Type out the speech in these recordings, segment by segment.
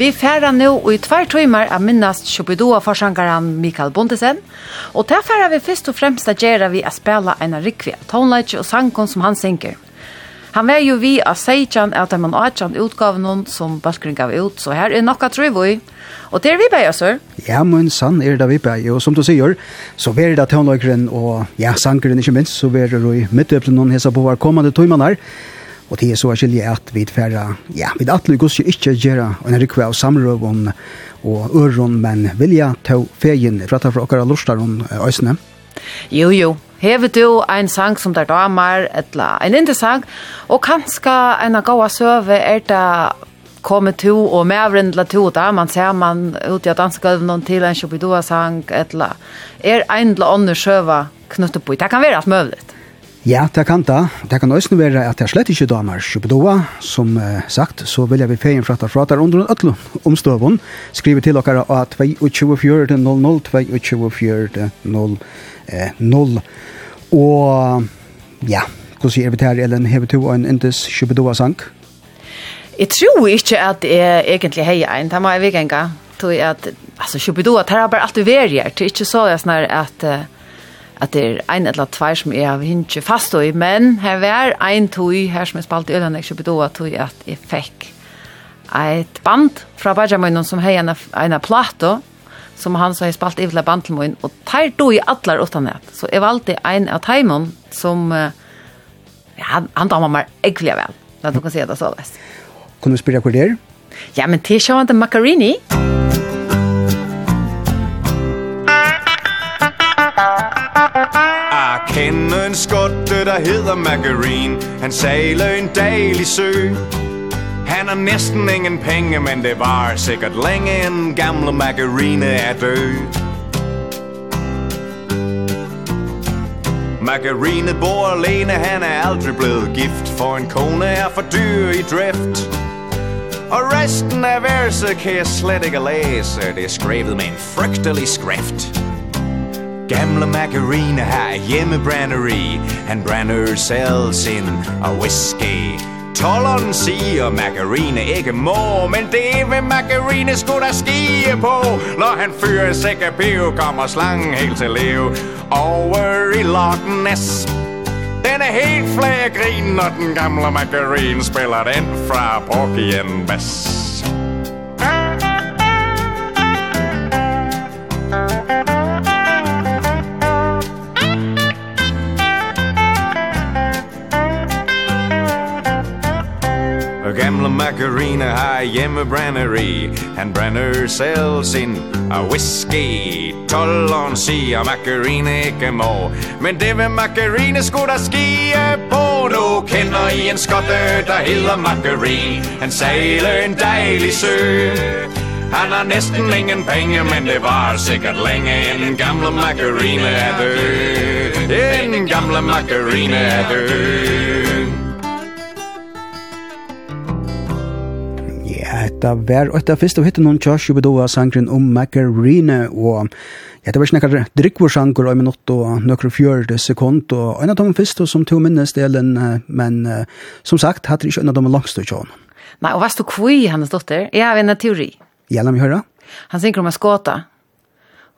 Vi færa nu i tvær timer av minnast Shubidua forsangaren Mikael Bondesen, og til færa vi først og fremst at gjøre vi å spela en rikvi av tonleitje og sangen som han synker. Han var jo vi av Seidjan av dem og Adjan utgaven som Balkring gav ut, så her er nokka trivoi. Og det er vi bare, sør. Ja, men sann er det vi bare, og som du sier, så er det tonelageren og ja, sangeren ikke minst, så er det i midtøplen noen hesa på hver kommande tøymanar. Og det er så skilje at vi tverra, ja, vi atle gos jo ikke gjøre en rikve av samrøvun og øron, men vilja ta feien prata for okkara lustar om øysene. Jo, jo. Hever du ein sang som der damer, etla en sang, og kanska en av gåa søve er det kommer to og medvren til to da man ser man ut i dansgulven til en kjøpidua sang etla er ein eller annen søve knutte på. Det kan være alt møvligt. Ja, det kan da. Det kan også være at det er slett ikke damer kjøpedoa. Som eh, sagt, så vil jeg vi feien fra at fra der under øtlo omstøvun. Skriver til dere at 22.4.00, 22.4.00. Og ja, hvordan sier vi til Ellen, hever to en indes kjøpedoa sang? Jeg tror ikke at jeg egentlig heier en, det må jeg vikenga. Jeg at, altså, kjøpedoa, det har bare alltid vært her. Det er ikke så at, at uh, at det er ein eller tvær som jeg har hinnkje fast i, men her var ein tøy her som jeg spalt i Øland, jeg kjøpte da tøy at jeg fikk et band fra Bajamunnen som hei en, en plato, som han så har spalt i Øland band til min, og tar då i atler det. Så jeg valgte ein av Taimon som ja, han, han damer meg ekkelig vel, når du kan si det så lest. Kan du spørre hva det er? Ja, men til sjående Macarini. Macarini. kender en skotte, der hedder Margarine. Han sejler en dal i sø. Han har næsten ingen penge, men det var sikkert længe en gamle Margarine er død. Margarine bor alene, han er aldrig blevet gift For en kone er for dyr i drift. Og resten af verset kan jeg slet ikke læse Det er skrevet med en frygtelig skrift. Gamla Macarena har hjemme branderi Han brænder selv sin og whisky. Tolleren siger Macarena ikke må Men det vil Macarena sgu da skie på. Når han fyrer en sæk af piv Kommer slangen helt til liv Over i Loch Ness. Den er helt flag grin Når den gamle Macarena spiller den fra Porky and Bess. gamla Macarena har hjemme branneri Han brænder selv sin whisky Tolleren siger Macarena ikke må Men det vil Macarena sgu da skie på. Nu kender i en skotte der hedder Macarena Han sejler en dejlig sø. Han har næsten ingen penge, men det var sikkert længe En gamle Macarena er død. En gamle Macarena er død. Hetta var og ta fyrst og hittin noen Josh Ubedoa sangren om Macarena og ja, det var snakkar nekkar sangur og minutt og nøkker fjørde sekund og en av dem fyrst som to minnes delen men som sagt hatt ikke en av dem langst og kjån Nei, og hva stod kvui hans dotter? Jeg har en teori Ja, la meg høre Han synger om en skåta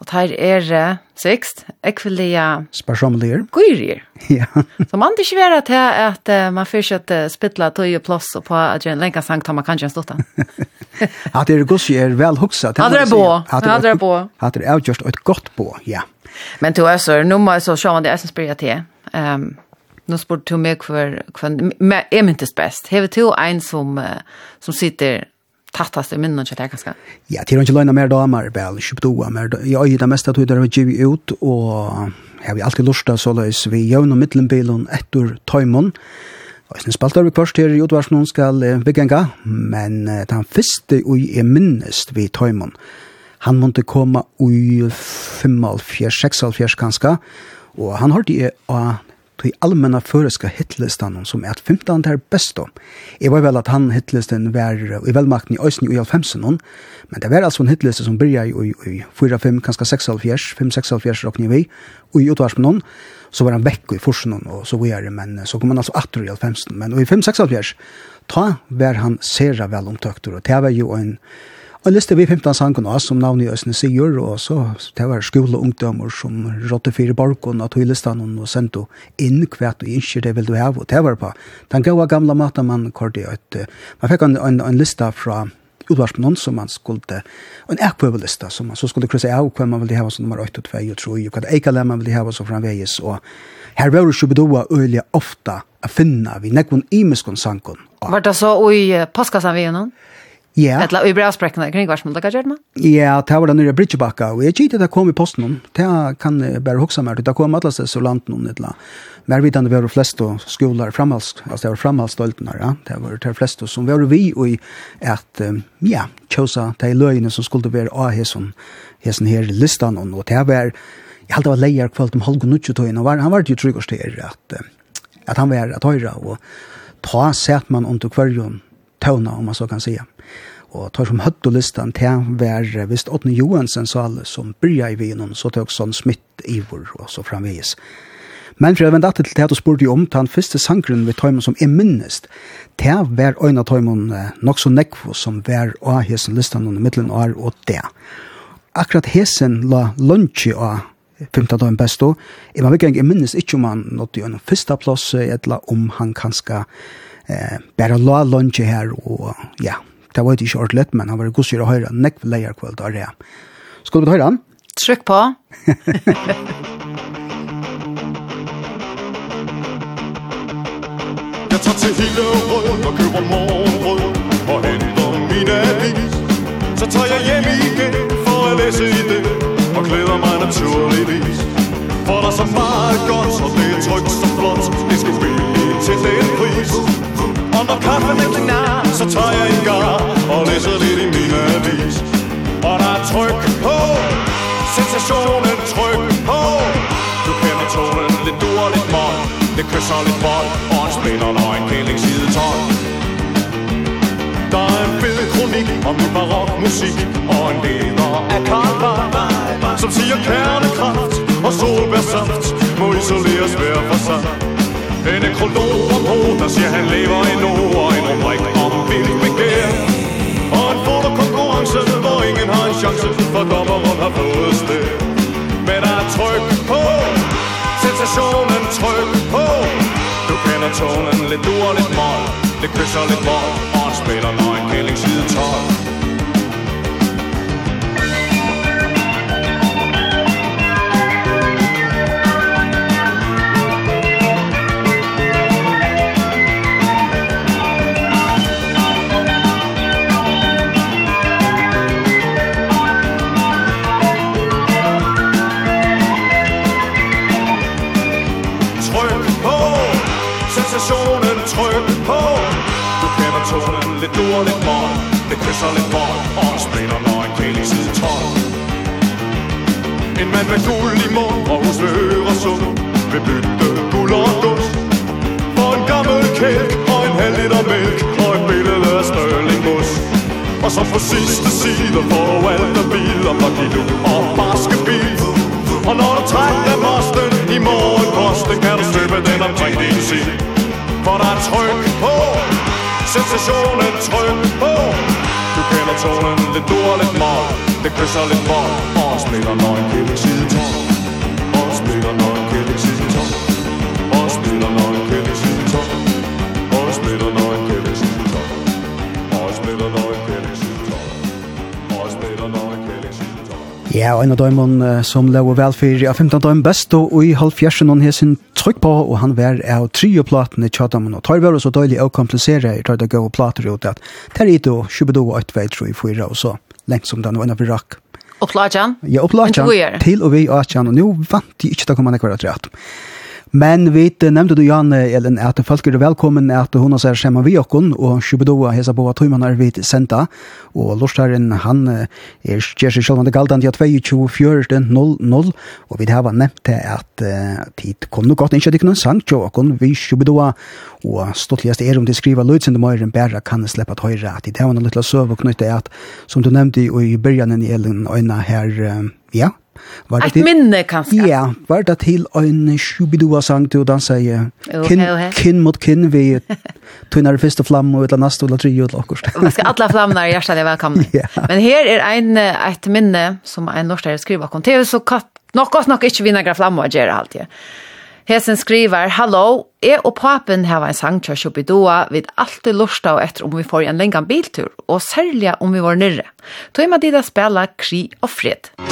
Og her er uh, sikst, ekvelia... Sparsomlier. Gyrir. Ja. Så man det ikke være til at uh, man først at uh, spittla tøye plass og på at en lenge sang tar man kanskje en stått At det er gos er vel hoksa. At det er bo. At det er bo. At det er avgjørst et godt bo, ja. Men to æsser, nå må jeg så se om det er som spyrir til. Um, nå spør du meg hver, hver, er myntes best. Hever to en som, som sitter tattast i minnen til det ganske? Ja, til å ikke løgnet mer damer, vel, kjøpt doa mer. Jeg øyer det meste tog der vi giv ut, og jeg har alltid lusta så løs vi gjør noen middelenbilen etter tøymon. Og jeg spaltar vi kvart her i utvarsen noen skal begynga, men den første ui er minnest vi tøymon. Han måtte komme ui 5-4-6-4 ganske, og han har det av til allmenna føreska hitlistan som er at 15 er best om. Jeg var vel at han hitlisten var i velmakten i Øysen i 50 men det var altså en hitliste som byrja i, i 4-5, kanskje 76, 5-76 råkning vi, og i utvarsmenon, så var han vekk i forsen og så var det, men så kom han altså atter i 50 men i 5-76, ta var han sera vel omtøkter, og det var jo en Og liste vi 15 sangen også, som navnet i Østene Sigur, og så det var skole og ungdommer som rådte fire borgen og tog listan og sendte inn kvært og ikke det vil du ha, og det var på. Den gode gamle maten man kortet ut. Man fikk en, en, en lista fra utvarsmannen som man skulle, en ekvøvelista som man så skulle krysse av hva man ville ha som nummer 8 og 2 og 3, og hva det eikale man ville ha så framveges, og her var det ikke bedoa øyelig ofta å finne vi nekvun imiskon sangen. Var det så i vi Ja. Ja. Eller i bra sprekna kring vars multa kajerna. Ja, det var den nere bridgebacka og jeg kjente det kom i posten det kan jeg bare hugsa meg, det kom atlas så langt hon etla. Men vi tann var flest og skolar framhals, altså det var framhals stoltnar, ja. Det var det flest som var vi i at ja, tjosa de løgene som skulle være av hesen. Hesen her listan og det var Jeg halte var leier kvalt om halv og nuttje og han var jo tryggast til at, at han var at høyre, og ta sett man under kvarjon tøvna, om man så kan säga og tar som høtt og listan til hver visst Åtne Johansen sal som bryr i vinen, så tog sånn smitt ivor og så framvis. Men for jeg vendt til det, og spurte om, til den første sangren ved Tøymon som er minnest. til hver øyne Tøymon nok så nekvo som hver av hesen listan under middelen år og det. Akkurat hesen la lunsje av femta dagen besto. Jeg var ikke minnes ikke om han nådde jo en første plass, eller om han kanskje eh, bare la lunsje her, og ja, Det var ikke ordentlig, men han var god syre å høre nekv leier kveld av det. Skal du høre han? Trykk på. Jeg tatt til hele rød og køber morgen og henter min avis. Så tager jeg hjem igen for at læse i det og glæder mig naturligvis. For der er så meget godt, så det er trygt så flot, det skal spille til den pris. Og når kaffen er klar, så tager jeg en gar Og læser lidt i min avis. Og der er tryk på. Sensationen tryk på. Du kender tonen, lidt dur og lidt mål. Det kysser lidt bold Og en splinter og en kælling side 12 Der er en fed kronik om min barokmusik Og en leder af Karl Barth Som siger kernekraft og solbærsaft Må isoleres hver for sig. En nekrolog om der siger han lever endnu Og en rubrik om vildt begær Og en fotokonkurrence, hvor ingen har en chance For dommeren har fået sted Men der er tryk på Sensationen tryk på. Du kender tonen, lidt dur, lidt mål. Det kysser, lidt mål. Og han spiller nøgen, kælling side 12 men med guld i mund og hos Øresund Vil bytte guld og dus For en gammel kælk og en halv liter mælk Og et billede af Stirling Mus Og så på sidste side får alt af biler fra Kilo og Barske Bil Og når du trækker mosten i morgen posten Kan du støbe den omkring din side For der er tryk på Sensationen tryk på. Du kender tonen, lidt dur, lidt mål Det kysser lidt mål Og spiller nøgenkærlig side 12 Og spiller nøgenkærlig side 12 Og spiller nøgenkærlig side 12 Og spiller nøgenkærlig side 12 Og spiller nøgenkærlig side 12 Og spiller nøgenkærlig side 12 Ja, og en av døymon som lå vel for av 15 døym best, og i halv fjersen har sin trykk på, og han var av tre og platene i tjadamen, og tar vi så døylig å komplisere i røyda gau plater ut at det ter i do, 22 og 8 vei, 3, 4 og så, lengt som den var en av rakk. Opplagjan? Ja, opplagjan. Til og vi atjan, og nå vant de ikke til å komme ned nekvar at Men vi nevnte du, Jan, Elin, at folk er velkommen at hun har er skjema vi okken, og Shubidoa hesa på at hun er vidt senda, og Lorsherren, han er gjør seg selv om det galt han til 22.14.00, og vi har nevnt det at tid kom noe godt innkjøtt ikke noen sang til okken, vi Shubidoa, og stortligast er om de skriver løydsende møyren, bare kan slippe at høyre, at det var noe litt søv og knytte at, som du nevnte i byrjanen, Elin, øyne her, ja, Var det minne kanskje? Ja, var det til en shubidua sang til å danse i kinn, kin mot kinn vi tøyner første flamme og et eller annet og tre og akkurat. Man skal alle flammene er hjertelig velkomne. Ja. Men her er en, et minne som en norskere skriver om. Det er jo så nok godt nok ikke vinner flamme og gjør alltid. Hesen skriver, Hallo, jeg og papen har en sang til Shubidua, vi alltid lusta og etter om vi får en lengan biltur, og særlig om vi var nyrre. Tøyma de da spela kri og fred. Musikk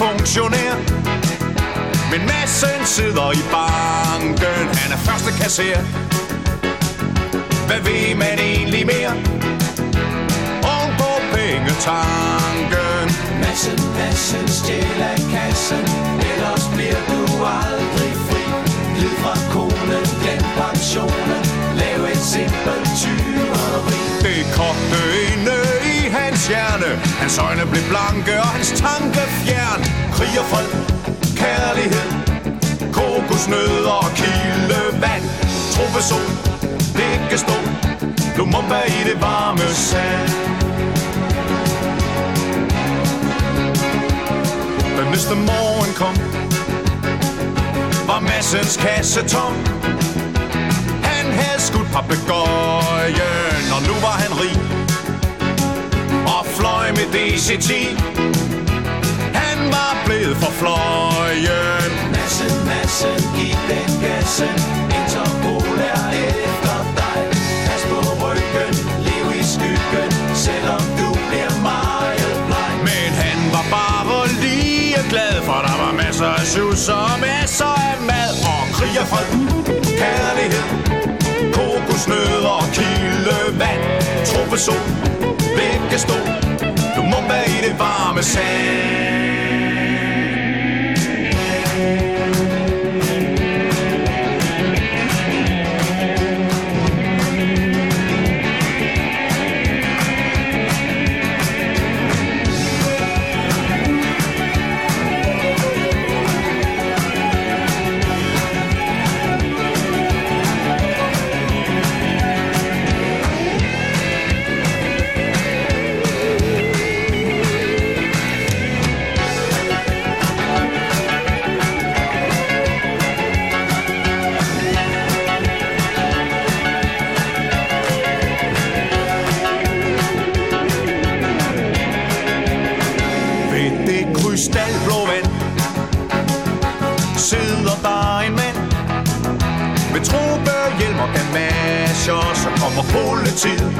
funktionær Men massen sidder i banken. Han er første kasser. Hvad ved man egentlig mere? Oven på pengetanken. Massen, massen, stjæl af kassen. Ellers bliver du aldrig fri. Glid fra konen, glem pensionen. Lav et simpelt tyveri. Det kogte i nød hans hjerne. Hans øjne blev blanke og hans tanke fjern. Krig og fred, kærlighed Kokosnød og kildevand. Trope sol, ligge stå Lumumba i det varme sand. Den næste morgen kom Var massens kasse tom. Han havde skudt papegøjen Og nu var han rig og fløj med DC-10 Han var blevet for fløjen Massen, massen, giv den gassen Interpol er efter dig. Pas på ryggen, lev i skyggen. Selvom du bliver meget bleg. Men han var bare lige glad For der var masser af sjus og masser af mad. Og krig og fred, kærlighed. Kokosnød og kildevand. Truffesol kan stå. Du må være i det varme sand. manager, så kommer politiet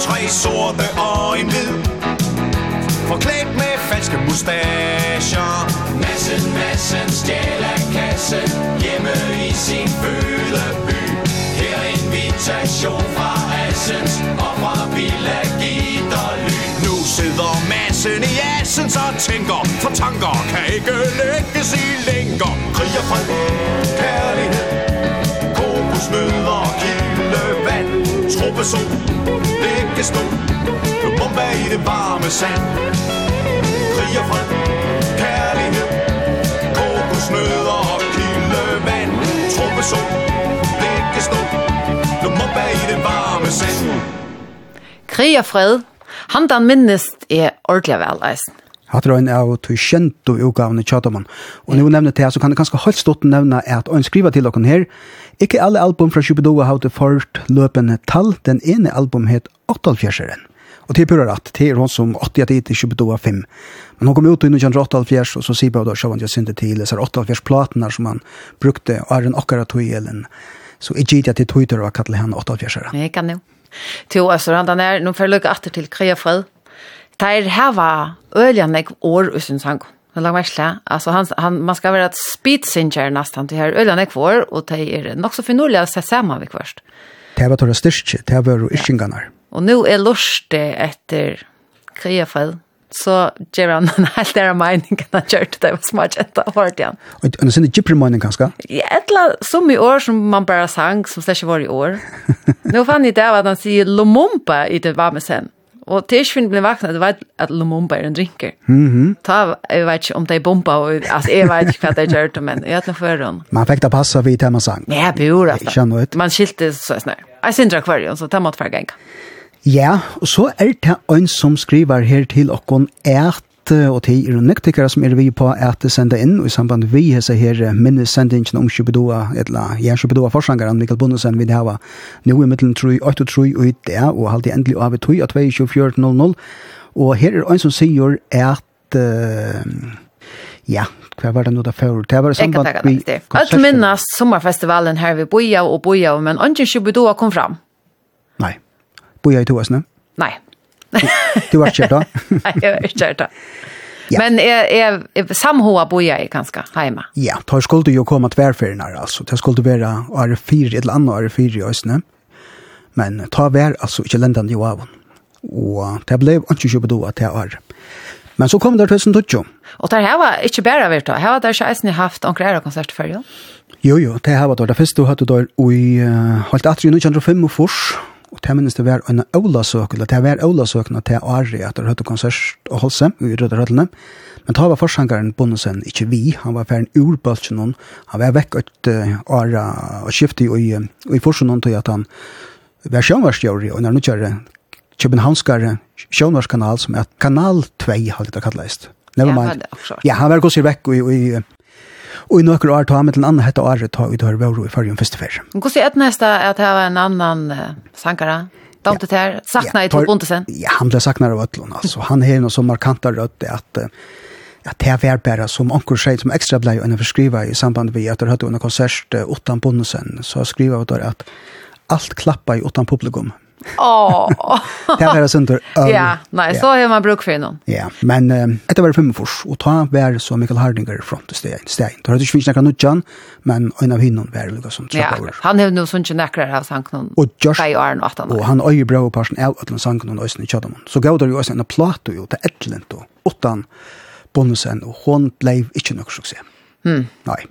Tre sorte og en hvid. Forklædt med falske mustacher. Massen, massen stjæler kassen. Hjemme i sin fødeby Her er invitation fra Assens. Og fra Villa Gitterly Nu sidder massen i Assens og tænker For tanker kan ikke lægges i lænker Krig og fred, kærlighed snøder og kildevand Truppe sol, ikke stå Du bomber i det varme sand. Krig og fred, kærlighed. Kokosnøder og kildevand Truppe sol, ikke stå Du bomber i det varme sand. Krig og fred, han der minnest er ordentlig vel, eisen. Hatt røyne av to kjent og utgavene tjataman. Og nå nevner det så kan det ganske helt stått nevne at å skriva til dere her, Ikke alle album fra Shubidoa har det først løpende tall. Den ene album het 88-eren. Og til pura rett. til er hun som 80 til Shubidoa 5. Men hun kom ut i 1988, og så sier bare da Sjavan Jacinta til disse 88-platene som han brukte, og er en akkurat tog elen. Så jeg gitt jeg til Twitter og kallet henne 88-eren. Jeg kan jo. Til Østerland, han er, nå får jeg lykke atter til Kreia Fred. Det er her var øljene år, synes han. Men lag mig slä. Alltså han han man ska vara ett spitsinjer nästan till här ölan är kvar och det är nog så finurliga att se samman vi först. Det var det största, det var iskingarna. Och nu är lust efter kreafall så ger han en helt där mening kan jag gjort det var smart att det var igen. Och en sån gypre mening kanske? Ja, etla som i år som man bara sang som slash var i år. nu fann jag det att han säger Lumumba i det varme sen. Og til ikke finne ble vakna, det var at Lumumba er en drinker. Mm -hmm. Ta, jeg vet ikke om det er bomba, og, altså jeg vet ikke hva det er gjørt, men jeg vet noe for henne. Man fikk det passa vidt hjemme sang. Ja, bjør at ut. Man skilte så sånn her. Jeg synder akvarium, så det måtte være gang. Ja, og så er det en som skriver her til okken at og til er nektikere som er vi på at det inn, og i samband vi har seg her minnesendingen om Kjøbedoa, eller Jern Kjøbedoa forsangeren Mikael Bonnesen vil hava nå i middelen 3, 8 og 3 og i det, og halte endelig av i 2 og 24.00, og her er en som sier at uh, Ja, hva var det nå da før? Det var det samband vi... Alt minnes sommerfestivalen her vi boja og boja, men ikke Kjøbedoa kom fram. Nei. Boja i toasne Nei. du var kjørt da? Nei, jeg har kjørt da. Ja. Men är är samhoa boja är ganska hemma. Ja, tar skulle ju komma tvärfärnar alltså. Det skulle vara är fyra eller annat är fyra ösne. Men ta vär alltså inte ländan ju av. Och det blev inte ju då att det är. Men så kom det 2012. Och där här var inte bara vet jag. Här var där schysst ni haft en klara konsert för ju. Jo jo, det här var då det första du hade då i hållt fors. Og det minnes det var en Ola-søk, eller det var Ola-søkene til Ari, at det hørte konsert og holse i Rødderhøllene. Men da var forsangeren Bonnesen ikke vi, han var ferdig urbølsen, han var vekk et uh, Ara og skiftet i, i forsen til at han var sjønvarsjøri, og når han københavnskare sjønvarskanal, som er kanal 2, har det kallet. Nevermind. Ja, han var gått seg vekk i, i Og i nøkker år ta med til en annen hette året ta ut her vår i førjen første ferie. Hvordan er det neste at det var en annan sankare? Damt ja. her, sakna i Tor Bondesen? Ja, han ble sakna av Øtlund, altså. Han har noe så markant rødt at at det var bare som anker seg som ekstra blei å forskriva i samband med at det hadde under konsert utan Bondesen, så skriva vi der at alt klappa i utan publikum, Åh. Det var sunt. Ja, nej, så har man bruk för någon. Ja, men det var fem fors och ta var så Mikael Hardinger från till steg. Steg. Då har du finns några nutjan, men en av hinnon var lukar som trappa. Han har nog sånt näkrar av sank någon. Och just i arn åt han. Och han är ju bra på person av att sanknon och sen chatta man. Så går det ju också en plato ju till ettlent och åttan bonusen och hon blev inte något succé. Mm. Nej.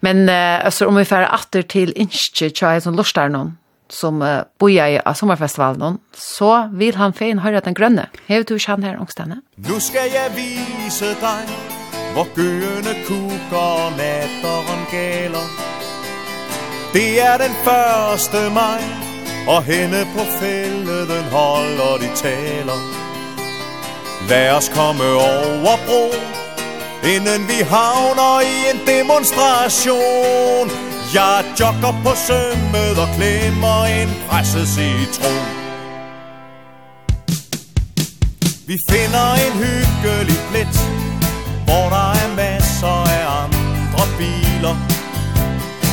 Men alltså om vi får åter till Inche Chai som lustar någon som uh, boja i av sommerfestivalen, så vil han fein høre den grønne. Hever du ikke han her, Ångstene? Nu skal jeg vise deg hvor gøene og natteren gælder. Det er den første maj, og henne på fælleden holder de taler. Lad os komme over bro, inden vi havner i en demonstration. Jeg jogger på sømmet og klemmer en presset citron. Vi finder en hyggelig plet Hvor der er masser af andre biler.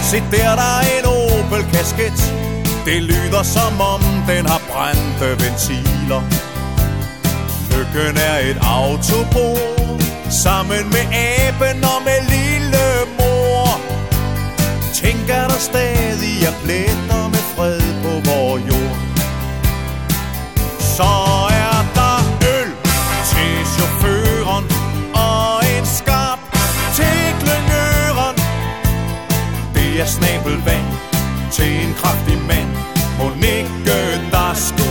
Se der, der er en Opel kasket Det lyder som om den har brændte ventiler. Lykken er et autobord Sammen med aben og med lille der stadig er pletter med fred på vor jord. Så er der øl til chaufføren og en skarp til kløngøren Det er snabelvand til en kraftig mand. Må ikke der skulle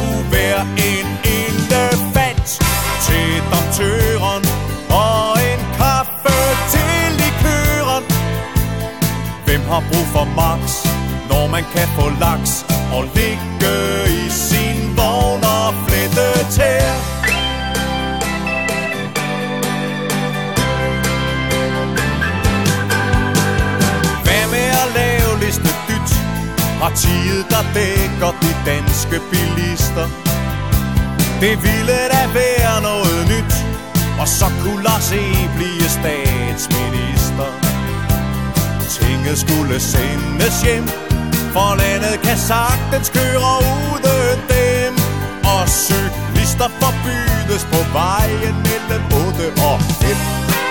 har brug for max Når man kan få laks Og ligge i sin vogn og flette tær Hvad med at lave liste dyt? Partiet der dækker de danske bilister. Det ville da være noget nyt Og så kunne Lars E. blive statsminister tinget skulle sendes hjem. For landet kan sagtens køre uden dem Og cyklister forbydes på vejen mellem 8 og 5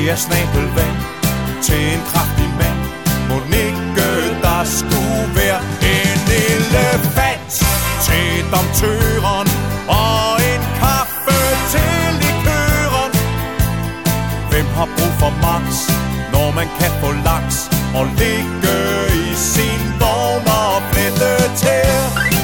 Det er snabelvand til en kraftig mand Må ikke der skulle være en elefant Til domtøren og en kaffe til likøren Hvem har brug for max, når man kan få laks. Og ligge i sin vogn og flette til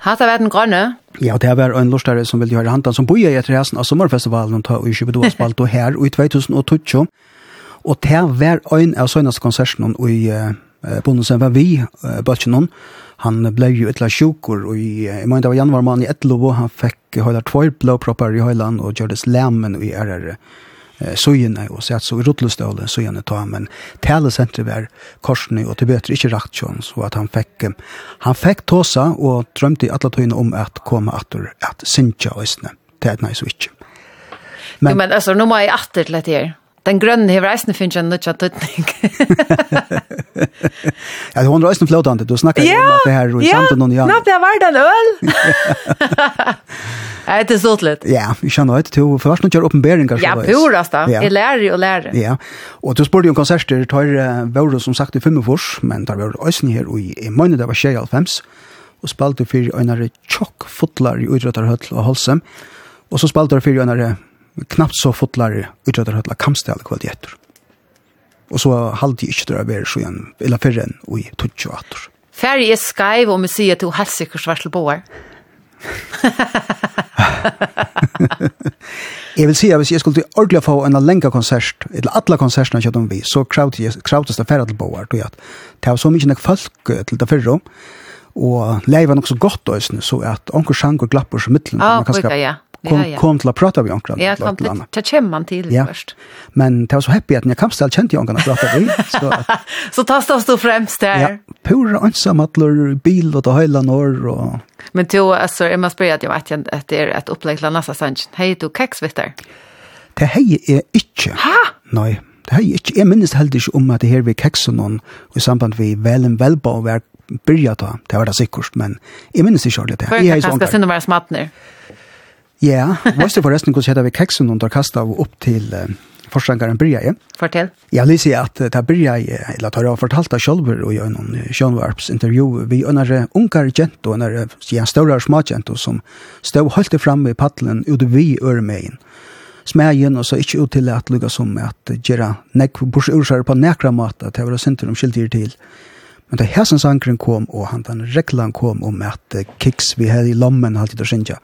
Hatta var den grønne? Ja, det var en lustare som ville gjøre hantan som bor i etter hesten av sommerfestivalen og ta i 22 spalt og her i 2012. Og det var en av søgnast konserten og i uh, bonusen var vi, uh, Bøtjenon. Han ble jo etla sjukur og i, uh, i måned av januar mann i Etlovo han fikk høyla tvær blåproppar i høylan og gjørdes slemmen i RR. Uh, sojene og sett så i rotlestålen sojene ta, men telesenteret var korsene og til bøter ikke rakt kjønn, så at han fikk, han fikk tåsa og drømte i alle tøyene om at komme atter, at synsja øsne, til et nei så ikke. Men, jo, men altså, nå må jeg atter til dette her. Den grønne hever eisne finnes jeg nødt til tøtning. ja, hun er eisne flotande. Du snakker ja, om at det her er ja, samt noen janer. Ja, det var den øl. Jeg heter stolt litt. Ja, vi kjenner det. Du først noen kjør oppenberinger. Ja, purast da. Jeg lærer og lærer. Ja, og du spurte jo om konserter. Tar uh, Vauro som sagt i Fimmefors, men tar Vauro eisne her og i måned det var 2005 og spalte fyrir einare tjokk fotlar i utrøttarhøll og Holsem. Og så spalte fyrir einare knappt så fotlar fotlare utrøtter høyla kampstelle kvalitet. Og så halde jeg ikke drar bedre så igjen, eller færre enn i 28 år. Færre er skreiv og museet til helsikker svarselboer. jeg vil si at hvis jeg skulle ordentlig få en lenge konsert, eller alle konsertene jeg om vi, så kravtes det færre til boer, tror jeg. Det var så mye nok folk til det fyrre, og leiv var nok så godt, også, så at onker sjanger glapper som mittelen. Ja, oh, ja kom, ja, ja. kom til å prate med onkran. Ja, kom, til det kommer man til ja. først. Men det var så happy at jeg kanskje alt kjente onkran å prate med. Så, at, så ta stå stå fremst der. Ja, pura ansam at bil og ta høyla når. Og... Men to, altså, jeg må spørre at jeg vet at det er et opplegg til nasa sannsyn. Hei, du keksvitter? Det hei er ikke. Ha? Nei, det hei er ikke. Jeg minnes heller ikke om at det her vi kekser noen i samband med velen velba og vær byrja da. Det var det sikkert, men jeg minnes ikke det. Hvor er det kanskje sinne være smattner? Ja. Ja, måste det förresten går så vi kexen under kastet och upp till uh, forskaren Bria. Ja. Fortell. Jag vill säga att det Bria eller tar jeg fortalt av själv och gör någon Sean intervju vi under unkar gent och när jag stora smågent som stod holdt framme i paddelen ut vi øremeien. smägen och så inte ut til at lugga som att gjøre näck bors ursar på näkra mat att det var synd om skiljer till. Men det här som sankren kom och han den reklan kom om att kiks vi hade i lommen alltid och synja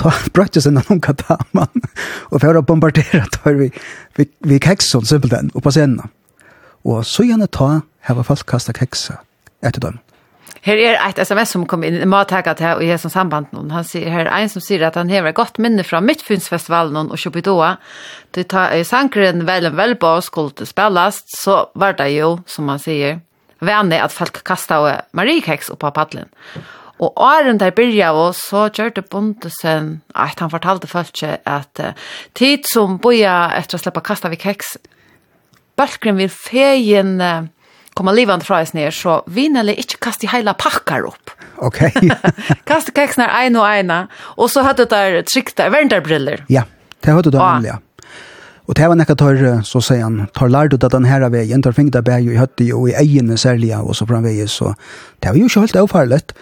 ta brøttes en annen kataman, og for å bombardere tar vi, vi, vi kekson simpelthen, og på scenen. Og så gjerne ta, her var folk kastet keksa etter dem. Her er et sms som kom inn, jeg må takke til og jeg som samband noen. Han sier, her er en som sier at han hever et godt minne fra Midtfynsfestivalen og Kjøpidoa. Det tar sankeren vel en velbå skulle spilles, så var det jo, som han sier, vanlig at folk kastet Marie Keks opp av paddelen. Og åren der byrja av oss, så gjør det bondesen, at han fortalte folk at uh, tid som boja etter å slippe kasta vi keks, bølgren vil feien uh, komma livant fra oss ner, så vinnerlig ikke kaste i heila pakkar opp. Ok. kaste i keksene ein og eina, og så hadde der trykta verndarbriller. Ja, det hadde du anlig, ja. Og det var nekka tar, så sier han, tar lærdu at den her veien, tar fingda bæg i høtti og i egene særlig, og så framvegis, så det var jo ikke helt avfarlet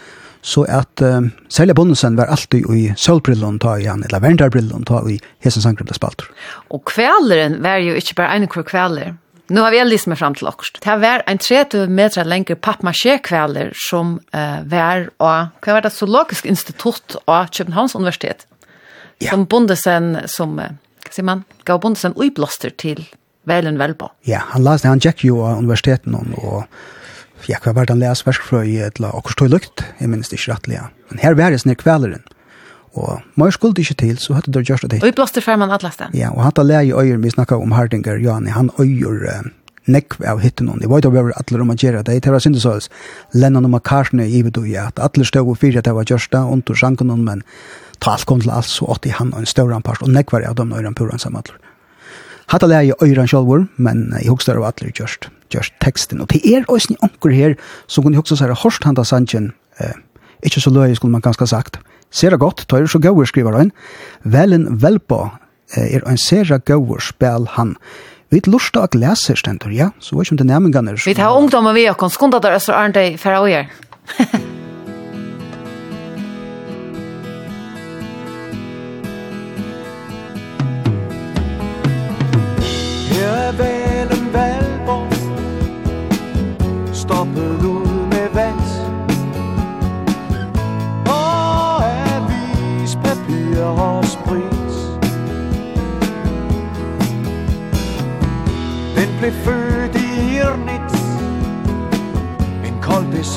så at uh, Selja Bonnesen var alltid i sølbrillon ta i han, eller verndarbrillon ta i hesen sanggrunn spalter. Og kveleren var jo ikke bare en kvar kveler. Nu har vi aldrig med fram til okst. Det var en 30 meter lengre pappmaché-kveler som uh, var av, hva var det, zoologisk institutt av Københavns universitet. Ja. Som Bondesen, som, uh, hva sier man, gav Bondesen uiblåster til Velen Velbo. Ja, han, las, han gikk jo av universiteten og, og Jeg kan bare lese versfrøy eller akkurat stå i lukt, jeg minnes det ikke rettelig. Men her var det snir kveleren. Og mer skulle ikke til, så hadde det gjort det. Og i blåster før man atlas det. Ja, og han tar leie i øyer, vi snakket om Hardinger, Jani, han øyer uh, nekv av hytten hon. Jeg vet jo hver atler om å gjøre det. Det var synd så, Lennon og McCartney i ivet og at atler stod og fyrir at det var gjørst det, og tog sjanken hon, men ta alt kom til alt, så åtte han og en større anpast, og nekv var av dem øyren puren atler. Hatta leie i øyren sjølvor, men jeg husker det var alle gjørst just teksten. Og det er også en anker her, som kunne huske seg hårst handa sanjen, eh, ikke så løy, skulle man ganske sagt. Ser det godt, tar det så gauer, skriver han. Velen velpa eh, er en sera gauer spel han. Vi lustar at leser stendur, ja, så var ikke om det nærmengene. Vi tar ungdommer vi og kan skunda så Øster Arndøy for å gjøre.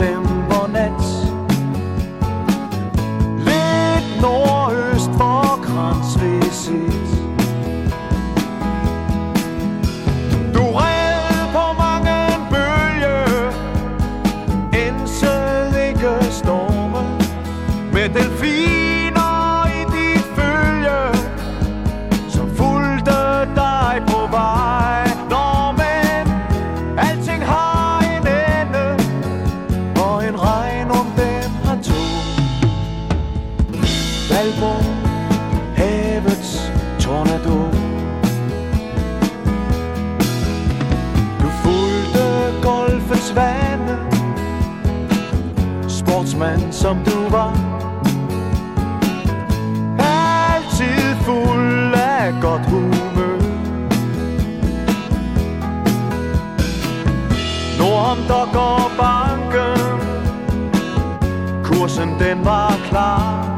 sem som du var. Altid fuld af godt humør. Nordom der går banken Kursen den var klar.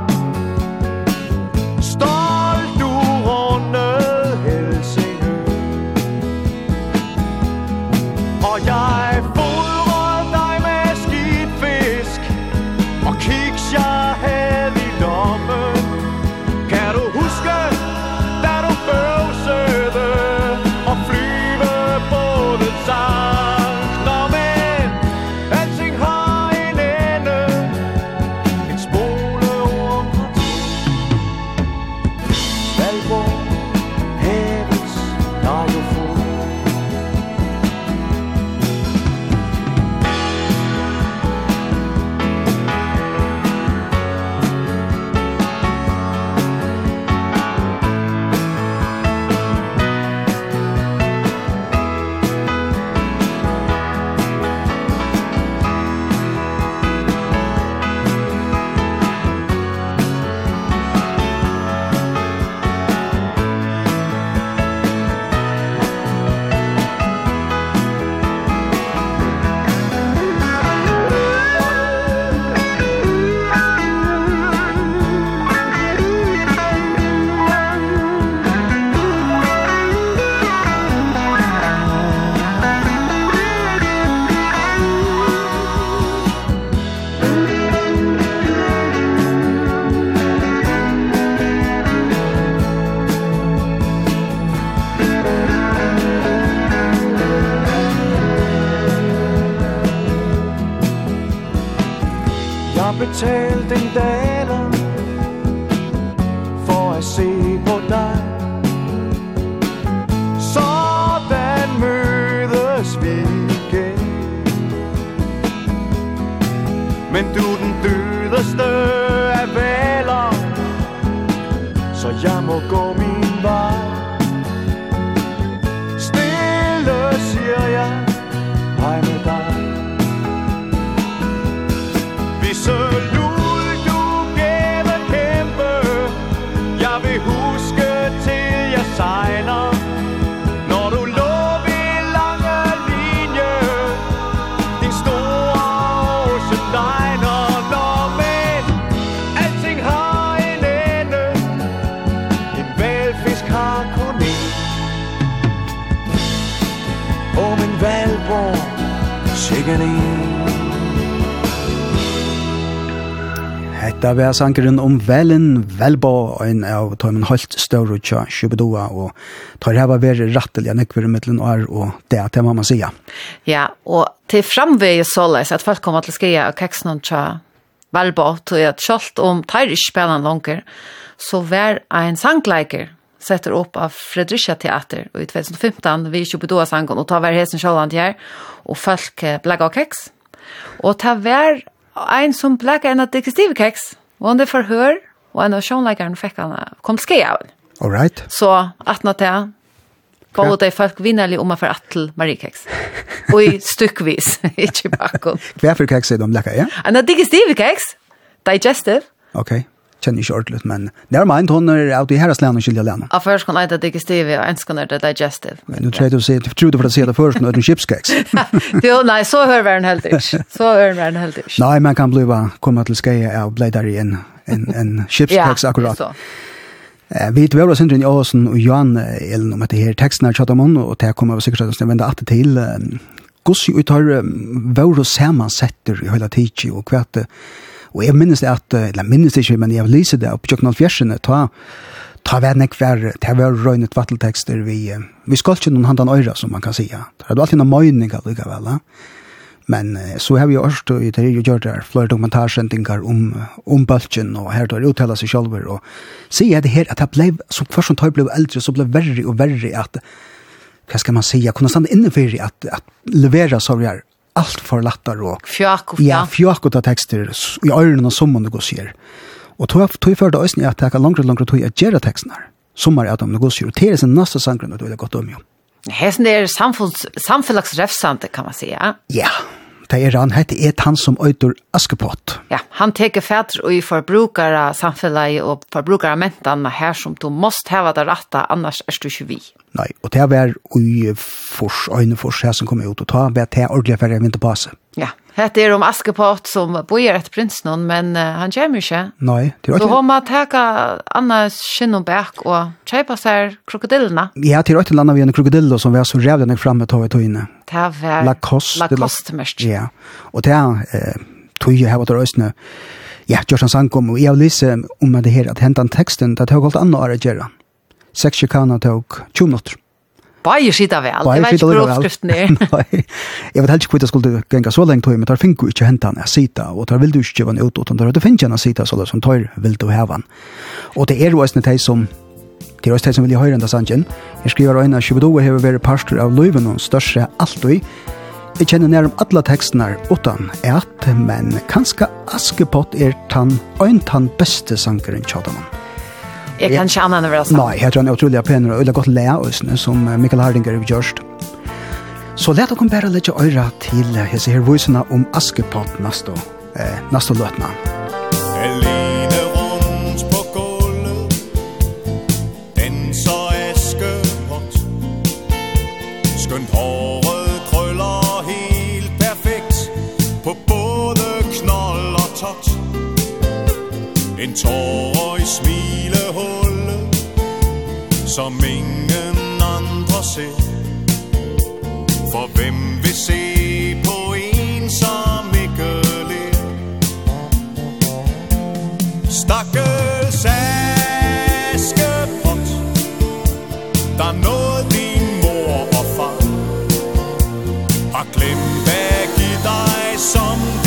Men du er den dødeste af valer Så jeg må gå min Det var sangeren om Velen Velbo, en av Tøymen Holt Større Tja Sjubedua, og tar heva veri rattelig av nekver mittelen år, og det er det man sier. Ja, og til framvei såleis at folk kommer til å skrive av keksen Tja Velbo, tog at kjølt om tar ikke spennende langer, så var en sangleiker setter opp av Fredricia Teater i 2015, vi Sjubedua sangen, og tar hver hesen sjåland her, og folk blagga og keks. Og ta vær Og ein som blekket en av digestive keks, og han det forhør, og en av sjånleikeren fikk han kom til skje av. All right. Så at nå til Gå ut av folk vinnerlig om man får at til Mariekeks. Og i stykkvis, ikke bakom. Hva for keks er de lekket, ja? En av digestive keks, digestive. Okay kjenner ikke ordentlig, men never mind, hun er av de herres lærne og skilje lærne. Ja, først kan leide digestive, og ens kan det digestive. Men du tror du sier, tror du for å si det først, når du chipskeks. Jo, nei, så hører vi den helt ikke. Så hører vi den helt ikke. Nei, man kan bli komma til skje og bli der i en, en, en chipskeks akkurat. Ja, så. Vi vet väl syndrin i Åsen och Johan Elen om att det här texten är chatta man och det kommer vi säkert att vända til. till Gussi utar vår sammansätter i hela tiden och kvart Og jeg minnes det at, eller minnes det ikke, men jeg lyser det på Tjøkken Alfjersene, ta, ta vær nek vær, ta vær røynet vatteltekster, vi, vi skal ikke noen handan øyra, som man kan sija. Det er alltid noen møyning likevel, ja. Men så har vi også, i det er jo gjort der, flere dokumentarsendingar om, om bølgen, og her tar uttala seg sjálfur, og sier det her, at det ble, så først som tar ble eldre, så ble verre og verre at, hva skal man säga, kunne stande innenfor at, at levera sorgar alt for lattar og... Fjakk og fjakk. Ja, fjakk og ta tekster i øyrene og sommene går sier. Og tog, tog før det øyne at jeg kan langere og langere tog jeg gjøre tekstene her. Sommar er at de går sier. Og det er sin neste sangren og det er godt om jo. Hesten er samfunns, samfunnsrefsante, kan man säga. ja? Ja, yeah hetta er han, hetta er han som øyder Askepott. Ja, han teker fætter og i forbrukere samfunnet og forbrukere mentene her som du must hava det rette, annars er du ikke vi. Nei, og det var i fors, øyne fors her som kom ut og ta, var det ordentlig for jeg vinter på seg. Ja, Hette er om Askepott som bor etter prins men uh, han kommer ikke. Nei, det er inte. Då har må tagit Anna skinn og bæk og kjøpe seg krokodillene. Ja, til ett land vi en krokodiller som var så jävla när framme tar vi tog inne. Det var Lacoste. Lacoste mest. Ja. og det er eh, tog jeg her vart röstna. Ja, Jordan Sankom jeg jag lise om det här att hämta texten där tog alt annet å gjøre. Sex chikaner tog 20 minutter. Bare sitte vel, Bare det var ikke grovskriften der. Nei, jeg vet helst ikke hva det skulle genga så lenge tog, men der finner ikke hente han jeg sita, og der vil du ikke gjøre han ut, utan der finner han sita, så det som tar vil du heve han. Og det er jo også de som Det er også det som vil jeg høre enda sannsyn. Jeg skriver øyne at 22 har vært pastor av løyven og største alt i. Jeg kjenner nær om alle tekstene utan et, men kanskje Askepott er tan, øyne tan beste sangeren tjadamann. Jag kan inte annan över det. Nej, jag tror han är otroliga penor och öliga gott lä som Mikael Hardinger har gjort. Så lät oss bara lägga öra till hese här voiserna om Askepott nästa, eh, nästa lötna. Elina runt på golvet Dansar Askepott Skönt håret krøller helt perfekt På både knoll og tott En tårer i smil som ingen andre ser. For hvem vil se på en som ikke ler Stakkels askepot Der nåede din mor og far Har glemt at give dig som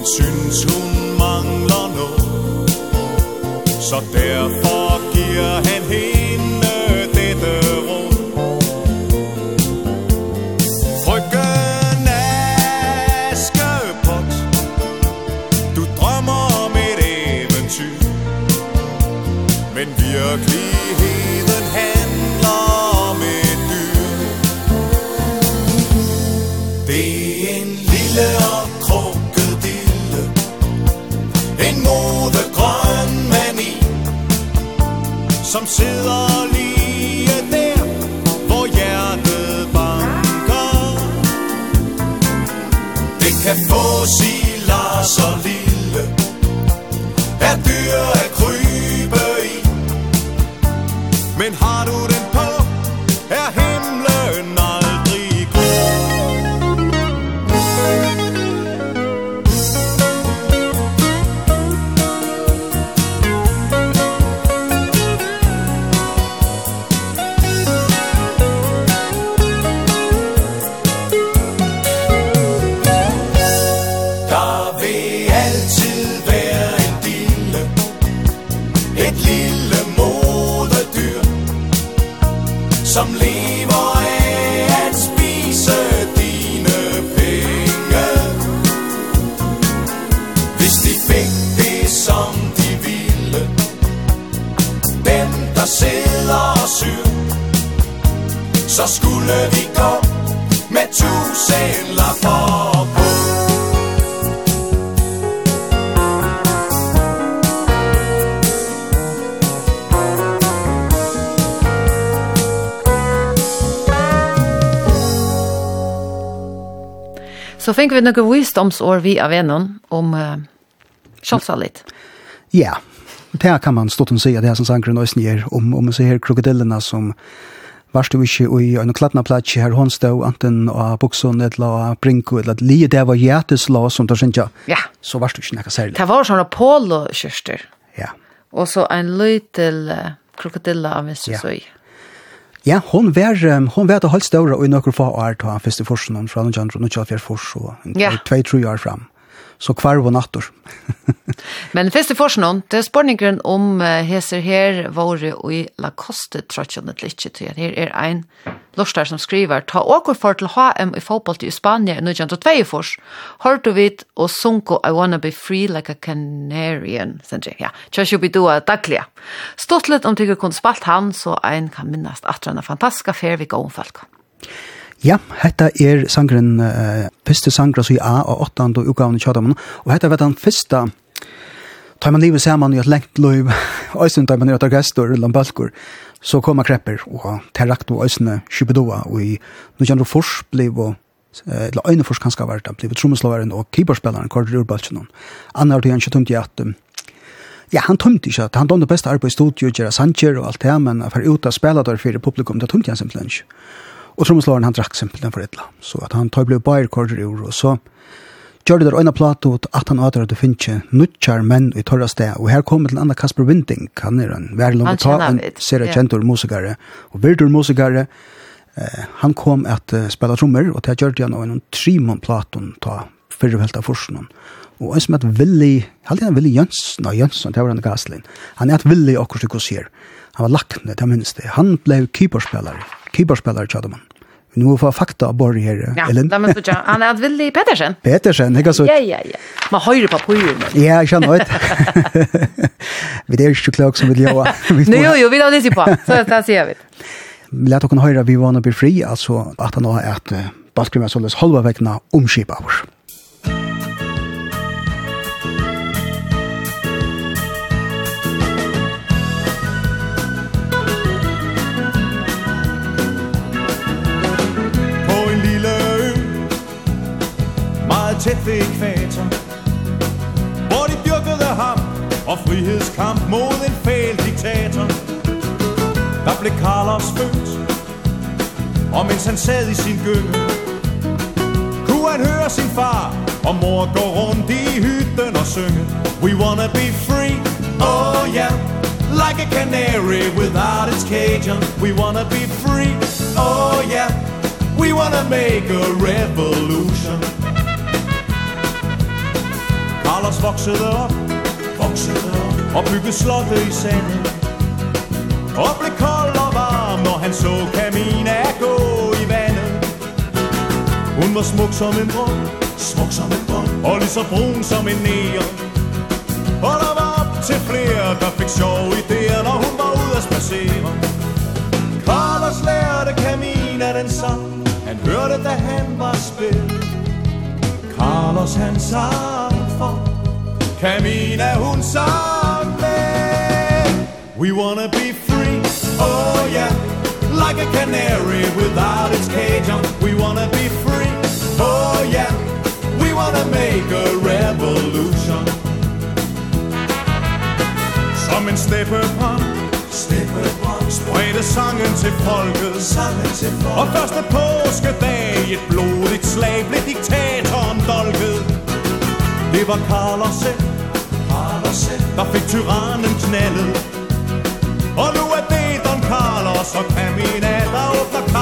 men synes hun mangler nå. Så derfor giver han hende dette råd Frøken Askepot Du drømmer om et eventyr. Men virker sidder lige der Hvor hjertet banker Det kan få i så og alle vi går Med tusind lapper på Så fikk vi noen visdomsår vi av en om uh, kjølsalit. Ja, yeah. det kan man stått og si at det er som sangren og snir om, om man ser krokodillene som varst du ikke i en klatnaplats her hun stod enten av buksen eller av brinko eller at lige det var hjerteslå som du synes Ja. Så varst du ikke noe særlig. Det var sånne polo-kjørster. Ja. Og så en løy til uh, krokodilla av Mr. Ja. Søy. Ja, hon var um, hon var det halvt stora och i några få år tog han första forsen från John John og Charles Fors og tvei tru år fram så kvar var nattor. Men først i forskjellen, det er spørningen om heser her våre og i La Coste trøtjene litt til. Her er ein lorstar som skriver, ta åker for til HM i fotball i Spania i 1902 fors, hørte du vidt og sunko I wanna be free like a Canarian, sender jeg, ja, tja jo bidua daglig. Stått litt om tykker kun spalt han, så ein kan minnast at han er fantastisk affær vi går om folk. Ja, hetta er sangren, uh, fyrste sangra som i A og 8. og utgaven i Kjadamun, og hetta var den fyrste Tar man livet saman i et lengt løyv, øysen tar man i et orkester eller en balkor, så kommer krepper, og terrakt og øysene kjubidoa og i Nujanro Fors bliv og, eller øyne Fors kanskje vært, bliv trommeslaveren og keyboardspilleren, Kåre Rurbalsen. Anna har han ikke tømt i at, ja, han tømte ikke, at han dømte best arbeid i studio, Gjera sanger og alt det, men for ut av spela der for publikum, det tømte han simpelthen ikke. Og trommeslageren han drakk simpelthen for etla. Så at han tar ble bare korder i ord, og så gjør det der øyne plato at han åter at du finner nuttjar menn i torra sted. Og her kommer til andre Kasper Winding, han er en verlom og ta en serie et kjentur musikere, og virtur musikere. Eh, han kom at uh, spela trommer, og det gjør det han av en trimon platon ta fyrrvelt av forskningen. Og en som heter Willi, halde han Willi Jönsson, nei Jönsson, det var han Gaslin. Han er et Willi akkurat du går sier. Han var lakne, det minnes det. Han ble keeperspillere keeperspelare tjadde Vi Nu får fakta av Borg her, ja, Ellen. Ja, men så tjadde han. er Willy Pettersen. Petersen, ikke så. Ja, ja, ja. Man høyre på pojen. Ja, jag känner ut. vi är ju så klok som vill jag. Nu, jo, jo, vi har det sig på. Så där sier vi. Lät och kan höra vi var nå blir fri, alltså att han har ett basketball således halva veckorna omskipa oss. ved ekvator Hvor de dyrkede ham og frihedskamp mod en fæl diktator. Der blev Carlos født Og mens han sad i sin gynge Kunne han høre sin far og mor gå rundt i hytten og synge We wanna be free, oh yeah Like a canary without its cage. On We wanna be free, oh yeah We wanna make a revolution alles voksede op, voksede op Og byggede slottet i sandet Og blev kold og varm, når han så Camina gå i vandet. Hun var smuk som en brun, smuk som en brun Og lige så brun som en neon. Og der var op til flere, der fik sjov idéer, når hun var ude at spacere Carlos lærte Camina den sang, han hørte, da han var spil Carlos han sang for Camina hun someday We wanna be free, oh yeah Like a canary without its cage on. We wanna be free, oh yeah We wanna make a revolution. Som en steppepon Steppepon Spredte sangen til folket Sangen til folket Og første påskedag Et blodigt slag blev diktatoren dolket Det var Karl og selv Der fik tyrannen knaldet Og nu er det Don Carlos og kriminaler åbner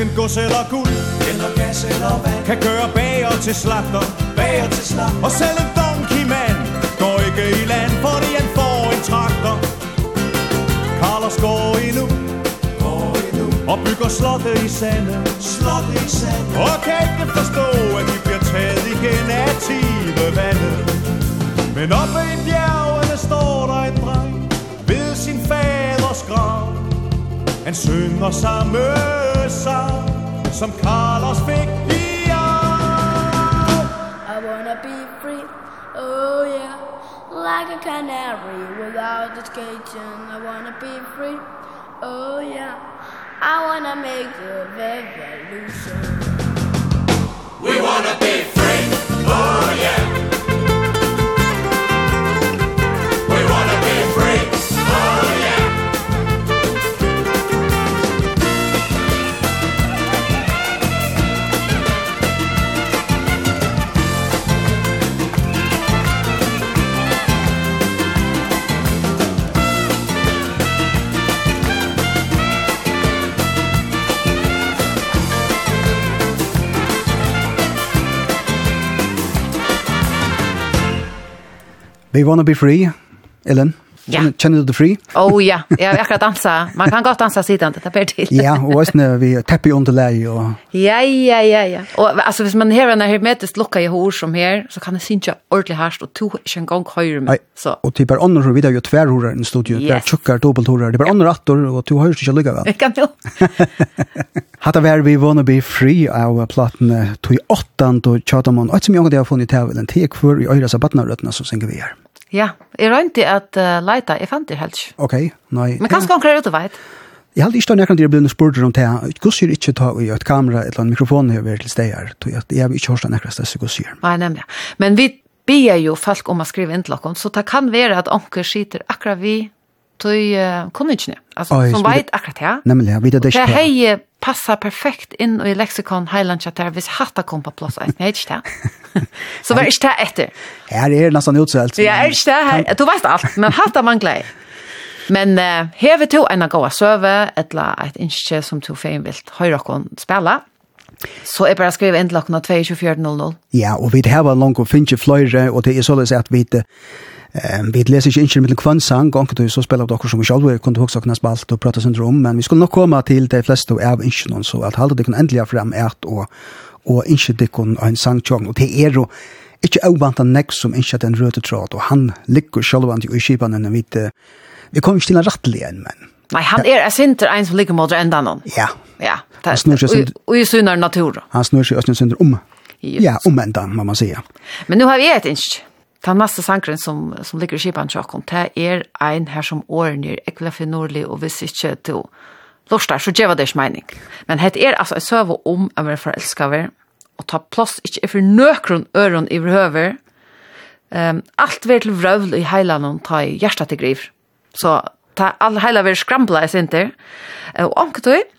Hverken gods eller guld. Eller gas eller vand. Kan gøre bager til slagter. Bager til slagter. Og selv en donkey man Går ikke i land Fordi han får en traktor. Carlos går endnu Går endnu Og bygger slotte i sande. Slotte i sande. Og kan ikke forstå At de bliver taget igen af tive vandet Men oppe i bjergene står der en dreng Ved sin faders grav. Han synger sammen sang Som Carlos fik i år I wanna be free, oh yeah Like a canary without a And I wanna be free, oh yeah I wanna make a revolution. We wanna be free, oh yeah. We Wanna Be Free, Ellen. Ja. Kjenner du det fri? Åh oh, ja, jeg har akkurat dansa. Man kan godt dansa siden, det ber til. ja, og også når vi tepper under lei. Og... Ja, ja, ja, ja. Og altså, hvis man her, når hermetisk lukka i hår som her, så kan jeg synge ordentlig herst, og to ikke en gang høyre meg. Så. Og til bare andre, vi har jo tverrhårer i studio, yes. der tjukker dobbelthårer. Det er bare andre rattor, og to høyre ikke lykke vel. Jeg kan jo. Hatta vær vi vana bli fri av platene tog i åttan, og tjata man, og et som jeg har funnet i tavelen, til jeg kvar i øyre sabatnarøttene, så synger vi her. Ja, jeg rønte at uh, leita, jeg fant det helt ikke. Ok, nei. Men kanskje han klarer ut å veit. Jeg hadde ikke nekkan til å spurt om det. Hvordan er ikke ta i et kamera eller en mikrofon her til steg her? Jeg har ikke hørt nekkan steg, hvordan sier. Nei, nemlig. Men vi ber jo folk om å skrive inn til dere, så det kan være at onker sitter akkurat vi tog uh, konvingene, altså, som vet akkurat det. Nemlig, ja, vi det ikke. Det er hei passar perfekt inn i leksikon Highlandchat der hvis hatta kom på plass. Jeg vet ikke det. Så var ikke det etter. Her er nesten utselt. Ja, er ikke det. Her. Du vet alt, men hatta mangler jeg. Men uh, hever to en av gåa søve, etla et innskje som to fein vilt høyre okkon spela, Så jeg bare skriver inn til okkon 22400. Ja, og vi har langt og finnes flere, og det er sånn at vi Ehm vi leser ikke inte med kvann sang og då så spelar dere som vi själva kunde också kunne spalt og prate sin om men vi skulle nok komme til de fleste av inchen så at halde det kan ändliga fram ert og och inte det kan en sangtjong och det er jo ikke avvant av nek som ikke en røde tråd, og han ligger sjølvant i skipene, enn vi Vi kommer ikke til en rattelig enn, men... Nei, han er en sinter en som ligger mot enda noen. Ja. Ja. Han snur seg Og i sunner natur. Han snur seg og snur om. Ja, om enda, må man säga. Men nu har vi et innsk. Den neste sangren som, som ligger i skipan tjokken, det er ein her som åren er ekvile finurlig, og hvis ikke du lortar, så gjør det ikke mening. Men het er altså en søve om å være forelskaver, og ta plass ikke for nøkron øron i høver. Um, alt vil til vrøvl i heilan og ta i hjertet til griv. Så ta all heila ver skrambla i sinter. Og omkje tog,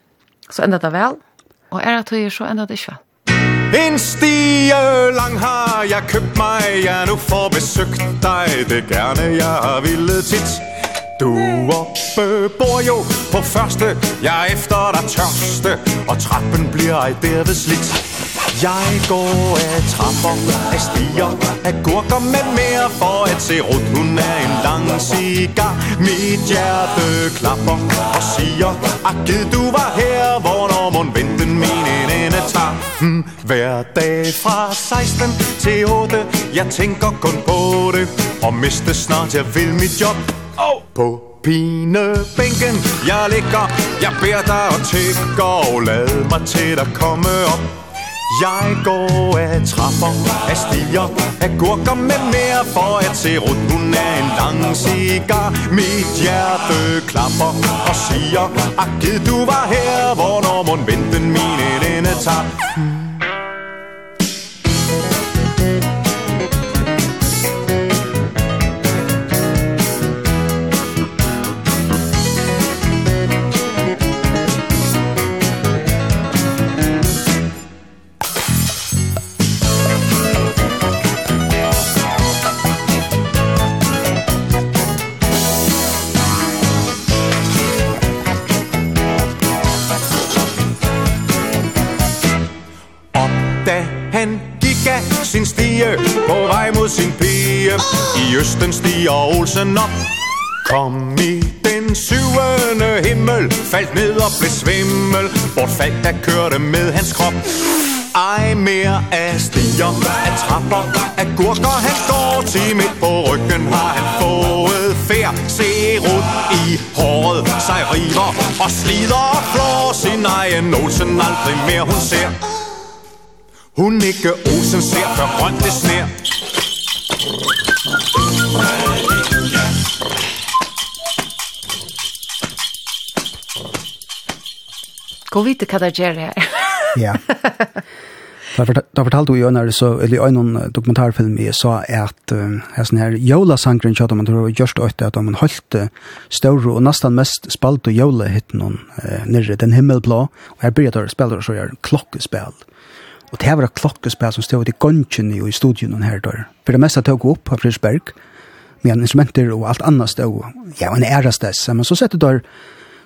så enda det vel, og er det tog så enda det ikke vel. En stige lang har jeg købt mig Jeg nu får besøgt dig. Det gerne jeg har ville tit Du oppe bor jo på første Jeg er efter dig tørste Og trappen bliver ej derved slidt Jeg går af trapper, af stiger, af gurker med mere For at se rundt, hun er en lang cigar. Mit hjerte klapper og siger Ak, du var her, hvornår må venten mine ende tager? Hmm, Hver dag fra 16 til 8 Jeg tænker kun på det. Og miste snart, jeg vil mit job. Oh. På pinebænken Jeg ligger, jeg beder dig og tigger Og lad mig til at komme op. Jeg går af trapper, af stiger, af gurker med mere For at se rundt, hun er en lang cigar. Mit hjerte klapper og siger Ak, du var her, hvornår må venten mine ende tager? fire I østen stiger Olsen op. Kom i den syvende himmel Faldt ned og blev svimmel Bortfald der kørte med hans krop. Ej mere af stiger Af trapper, af gurker Han går til midt på ryggen Har han fået fær rundt i håret Sig river og slider og flår Sin egen Olsen aldrig mere hun ser. Hun ikke Olsen ser Før grønt det sner. Gå vite hva det gjør her. ja. Da, fortal, da fortalte du jo når så, eller i en dokumentarfilm jeg sa at uh, sånn her jolasangren kjøtt, man tror gjørst øyte at man holdt større og nesten mest spalt og jola hitt noen uh, nere den himmelblå, og her begynte å spille og så gjør klokkespill. Og det var klokkespill som stod i gongen i studien her der. For det meste tog opp på Frisberg, med instrumenter og alt annet stod, ja, en ærestess. Men så sette der,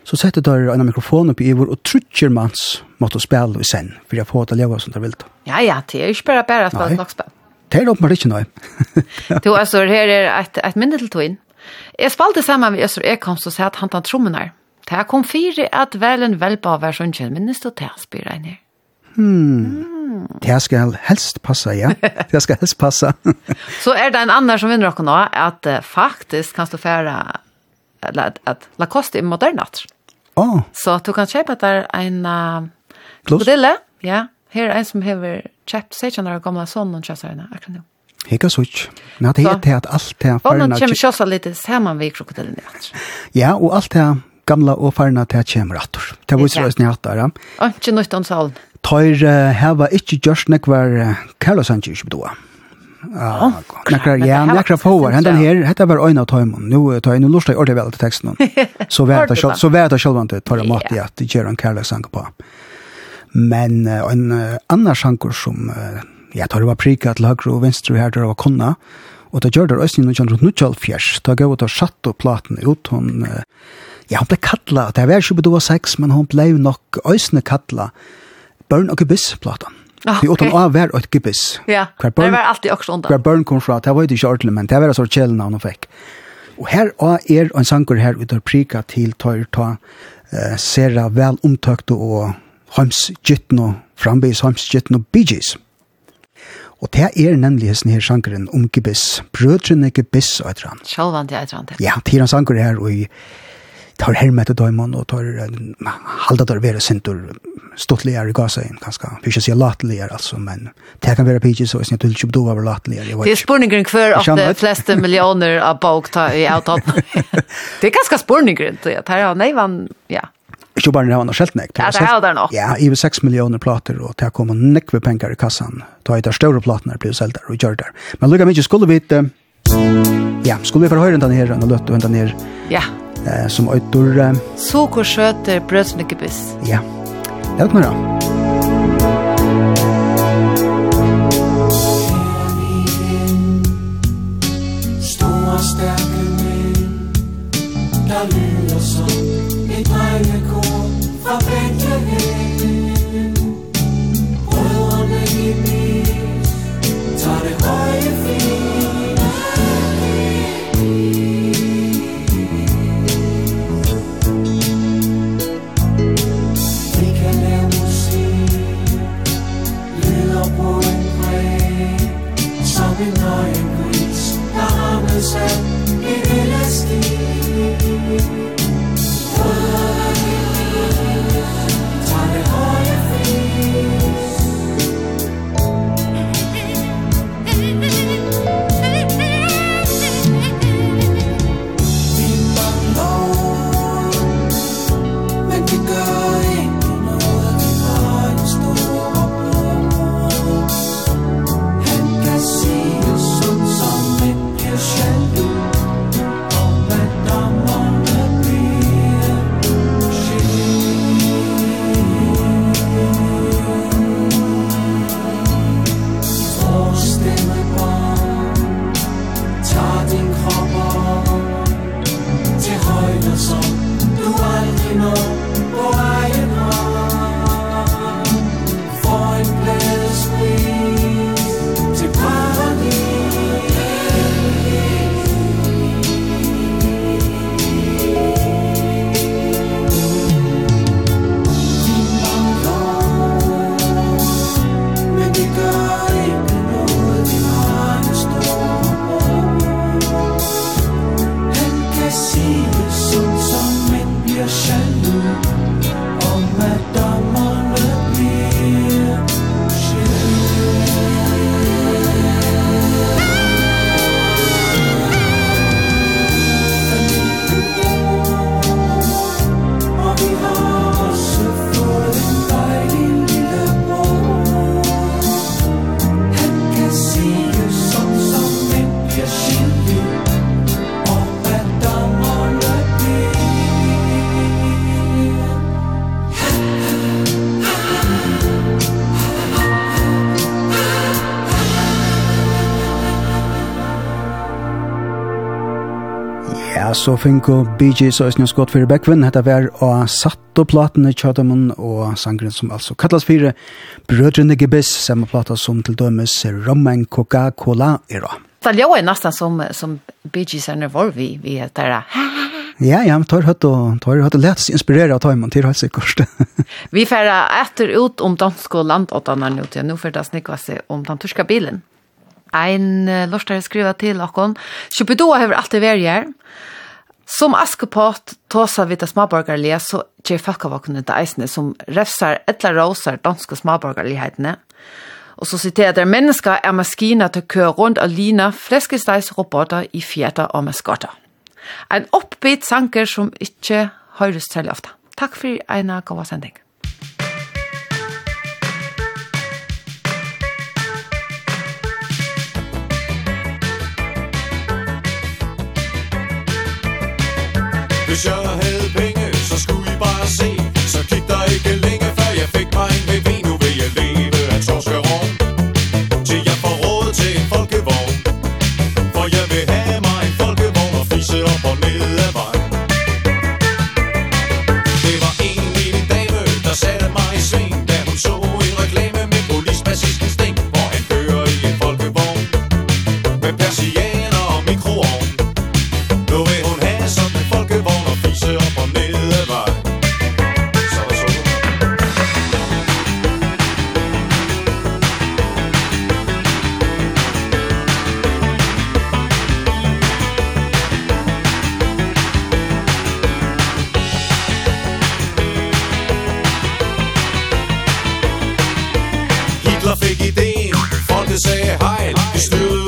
så sette der en mikrofon oppi i vår, og trutcher mans måtte spille i sen, for jeg får til å leve som det vil. Ja, ja, det er ikke bare bare å spille klokkespel. Det er åpenbart ikke noe. du, altså, her er et, et minne til tog inn. Jeg spalte sammen med Øster Ekomst og sa at han tar trommen her. Det kom fire at velen velpa av hver sønnen, minnes du til å spille her. Hmm. Det skal helst passa, ja. Det skal helst passa. så er det en annan som vinner dere nå, at uh, faktisk kan du fære at, at Lacoste er modernat. Oh. Så du kan kjøpe etter en uh, krokodille. Ja, her er en som har kjøpt seg når gamle sånn og kjøpt seg henne, akkurat nå. Hega switch. Nå det är det at allt det här farna. Och kommer kjossa litt sammen ved krokodillen. Ja, och allt det gamla och farna til at kommer attor. Det var ju så snart där. Och inte nytt om salen tar uh, heva ikkje gjørst nekvar uh, kærlåsandsjur ikke bedoa. Ja, nekra, ja, nekra power. Hentan her, hetta var øyna av tøymon. Nu tar jeg nu lorsta jeg ordentlig vel til teksten. Så vet jeg selv, så vet jeg selv om det tar mat i at de gjør en kærlåsang på. Men uh, en uh, annan sanger som, uh, ja, tar det var prika til høyre og venstre her, der var konna, og det gjør det røysning når kjent Nutjal Fjers, da gav det satt og platen ut, hun, uh, ja, hun ble kattla, det var ikke bedoa sex, men hun ble nok øysene kattla, Burn og Gibbs platan. Ah, okay. Det utan av var og Gibbs. Ja. Hver burn, det var alltid också undan. Hver Burn kom fra, det var inte ordentligt, men det var så källan han fick. Og her er en sanker her utar prika til tar ta eh, sera vel omtøkt og heimsgytten og frambys heimsgytten og bidgis. Og det er nemlig hesten her sankeren om Gibbs. Brødrene Gibbs, etter han. Sjølvan, det etter han. Ja, til han en her og i tar hermet og døymon og tar halda der vera sentur i gasa in ganska pysa sig latligare alltså men det kan vara pysa så snitt till chubdo var latligare Det är spurningen kvar att de flesta miljoner av bok ta i outat Det är ganska spurningen det att här nej van ja Ikke bare det var noe skjeltnek. Ja, det er det nå. Ja, i 6 millioner plater, og det kom nekve penger i kassan. Da er det større platene blir selgt der og gjør der. Men lukka mye skulle vi ikke... Ja, skulle vi få høre den her, og løtte den her... Ja eh, som øyder... Eh, Sukker skjøter brødsnykkebiss. Ja, det er noe da. Tar det høy in så finko Bee Gees og Østnjøs godt fyrir Bekvinn. Hetta vær og satt og platene i Tjødamun og sangren som altså kallas fyrir Brødrene Gibbis, samme plata som til dømes Roman Coca-Cola er da. Det er jo nesten som, som Bee Gees er nervor vi, vi heter Ja, ja, men tar høyt og tar høyt og lett seg inspirere av Tøyman til helt sikkert. vi får etter ut om dansk og landåttene nå til, nå får det snikva seg om den turska bilen. Ein uh, lortare skriva til okkon. Kjøpedoa hever alltid vært her. Som Askepott tåsa vi til småborgerlige, så kjer folkavåkene til eisene som refsar etla roser danske småborgerlighetene. Og så siterer der mennesker er maskiner til å køre rundt og line fleskesteisroboter i fjerter og maskotter. En oppbytt sanker som ikke høres til ofte. Takk for en god sending. Hvis jeg havde penge, så skulle I bare se. Så gik der ikke længe, før jeg fik mig en VV'en to say hi. You still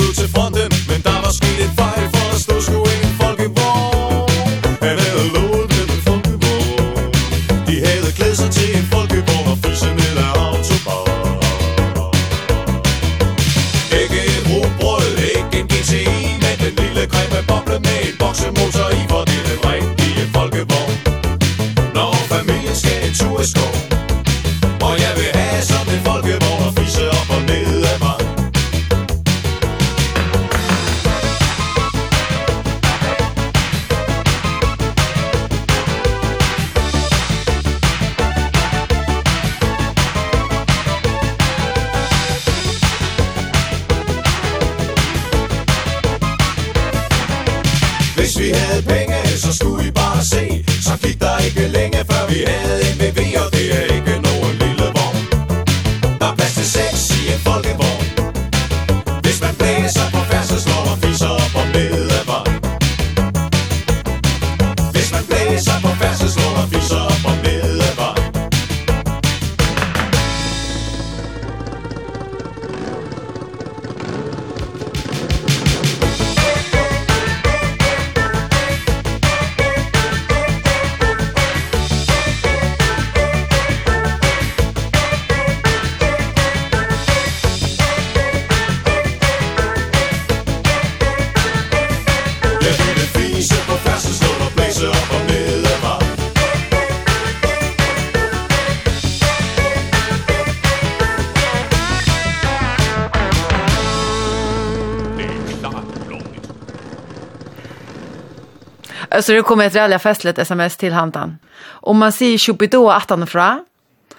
så det kommer ett rejält festligt sms till handan. Om man säger Shubidua att han är fra,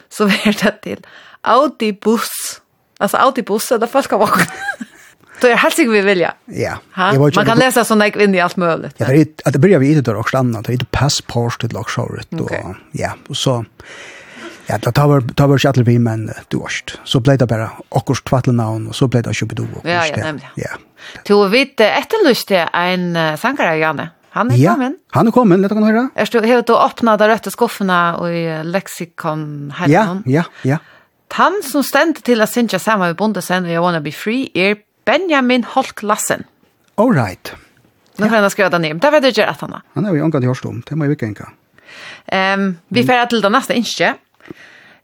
så är det till Audibus. Alltså Audibus, det folk av vaknat. Då är det helt säkert vi vill, ja. Ja. Man kan läsa sådana in i allt möjligt. Ja, det, att det börjar vi i det också annat. Det är ett passport till Lagshoret. Okay. Och, ja, och så... Ja, det tar tar väl shuttle vi men du årst. Så blev det bara akkurat kvattelnavn och så blev det Shubidu. Ja, ja, nämligen. Ja. Du vet, etterlyste en sankare, Janne. Han er ja, kommet. han er kommet, lett å høre. Er du, har du åpnet de røtte skuffene i leksikon her? Ja, ja, ja. Han som stendte til å synge sammen med Bondesen og I Wanna Be Free er Benjamin Holk Lassen. All right. Nå kan jeg skrive det ned, men det vet jeg ikke at han er. Han er jo omgang i Hørstom, det må jeg ikke enka. Um, vi får til det neste innskje.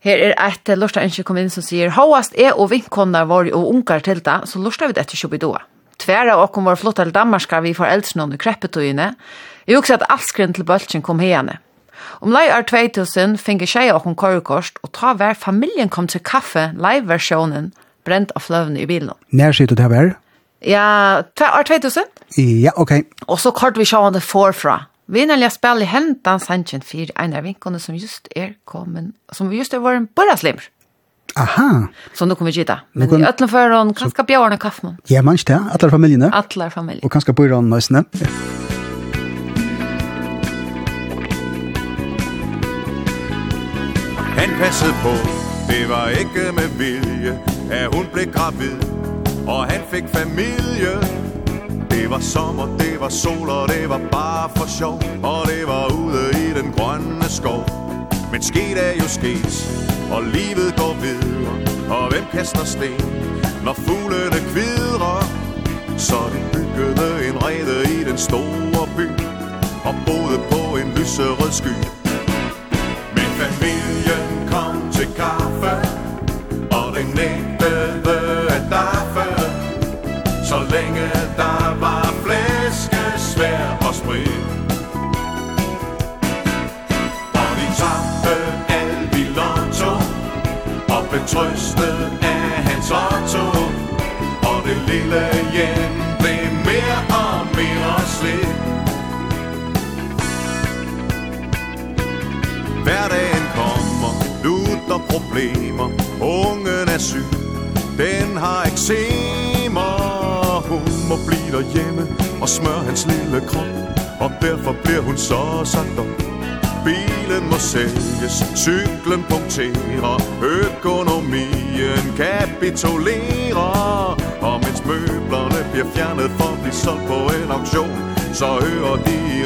Her er et lortet innskje kom inn som sier «Håast er og vinkonner var og unger til det, så lortet vi det til Kjobidåa». Tværa og kom var flott til Danmark vi for eldsnån i kreppetøyene. Jeg husker at Askren til Bøltjen kom hene. Om lei er 2000 finge tjeja og hun korrekost, og ta hver familien kom til kaffe, live-versjonen, brent av fløvene i bilen. Nær sitter du det her? Ja, er 2000? Ja, ok. Og så kort vi sjående forfra. Vi når jeg spille i hentan sannsyn for en av vinkene som just er kommet, som just er vår børreslimmer. Aha. Så nu kommer vi gita. Men i ötlen för hon kanske björna kaffman. Ja, man stä, alla familjen. Alla familjen. Och kanske på hon nästan. Han passede på, det var ikke med vilje, at hun blev gravid, og han fik familie. Det var sommer, det var sol, og det var bare for sjov, og det var ude i den grønne skov. Men sket er jo sket, Og livet går videre Og hvem kaster sten? Når fuglene kvidrer Så de byggede en rede i den store by. Og boede på en lyserød sky trøstet af hans otto Og det lille hjem blev mere og mere slidt Hverdagen kommer, lutter problemer. Ungen er syg, den har eksemer Hun må blive derhjemme og smøre hans lille krop. Og derfor bliver hun så sagt op Bilen må sælges, cyklen punkterer Økonomien kapitulerer. Og mens møblerne bliver fjernet for at blive solgt på en auktion Så hører de i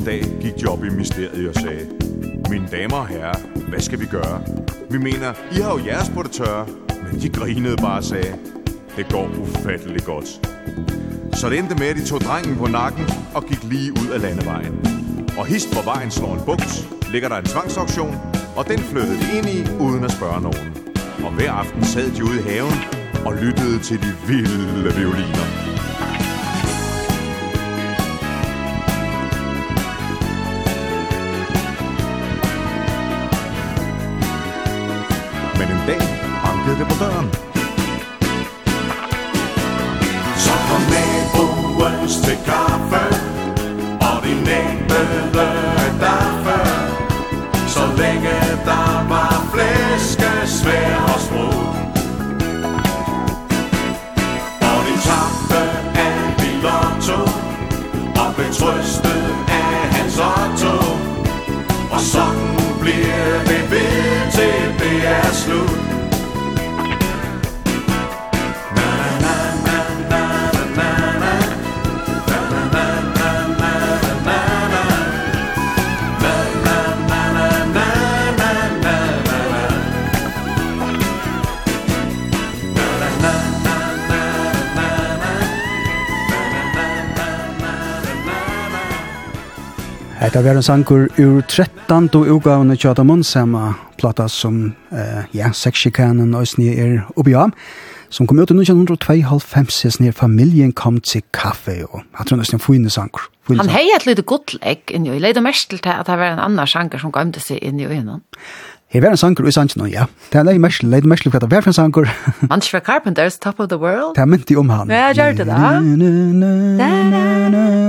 en dag gik de op i ministeriet og sagde, Mine damer og herrer, hvad skal vi gøre? Vi mener, I har jo jeres på det tørre. Men de grinede bare og sagde, det går ufatteligt godt. Så det endte med, at de tog drengen på nakken og gik lige ud af landevejen. Og hist hvor vejen slår en bukt, ligger der en tvangsauktion, og den flyttede de ind i, uden at spørge nogen. Og hver aften sad de ude i haven og lyttede til de vilde violiner. høyre på døren. Hetta var en sangur ur 13. og ugaven i Tjata sama plata som, eh, ja, sexikanen og sni er oppi av, som kom ut i 1992, sni familien kom til kaffe, og jeg tror nesten fyrne sangur. Han hei et lite godlegg inni, og jeg leide mest til at det var en annan sangur som gamte seg inni i øynene. Her var en sanker i sangen, ja. Det er leid mest, leid mest lukket av hver for en sanker. Manchester Carpenters, Top of the World. Det er mynt i om han. Ja, gjør det da.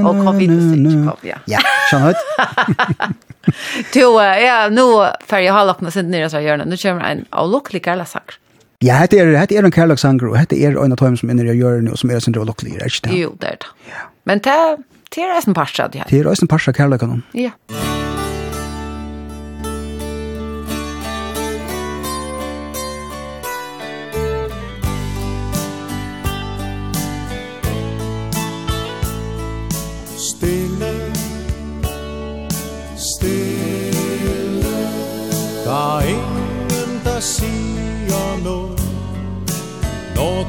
Og kom inn på Stitchkov, ja. Ja, skjønner du? Du, ja, nå fer jeg halv opp med sin nere så hjørnet. Nå kommer en avlukkelig gala sanger. Ja, hette er, hette er en kærlagsanker, og hette er en av dem som er nere i hjørnet, og som er sin nere avlukkelig, er ikke det? Jo, det er det. Men det er en parstad, ja. Det er eisen parstad kærlagkanon. Ja. Ja.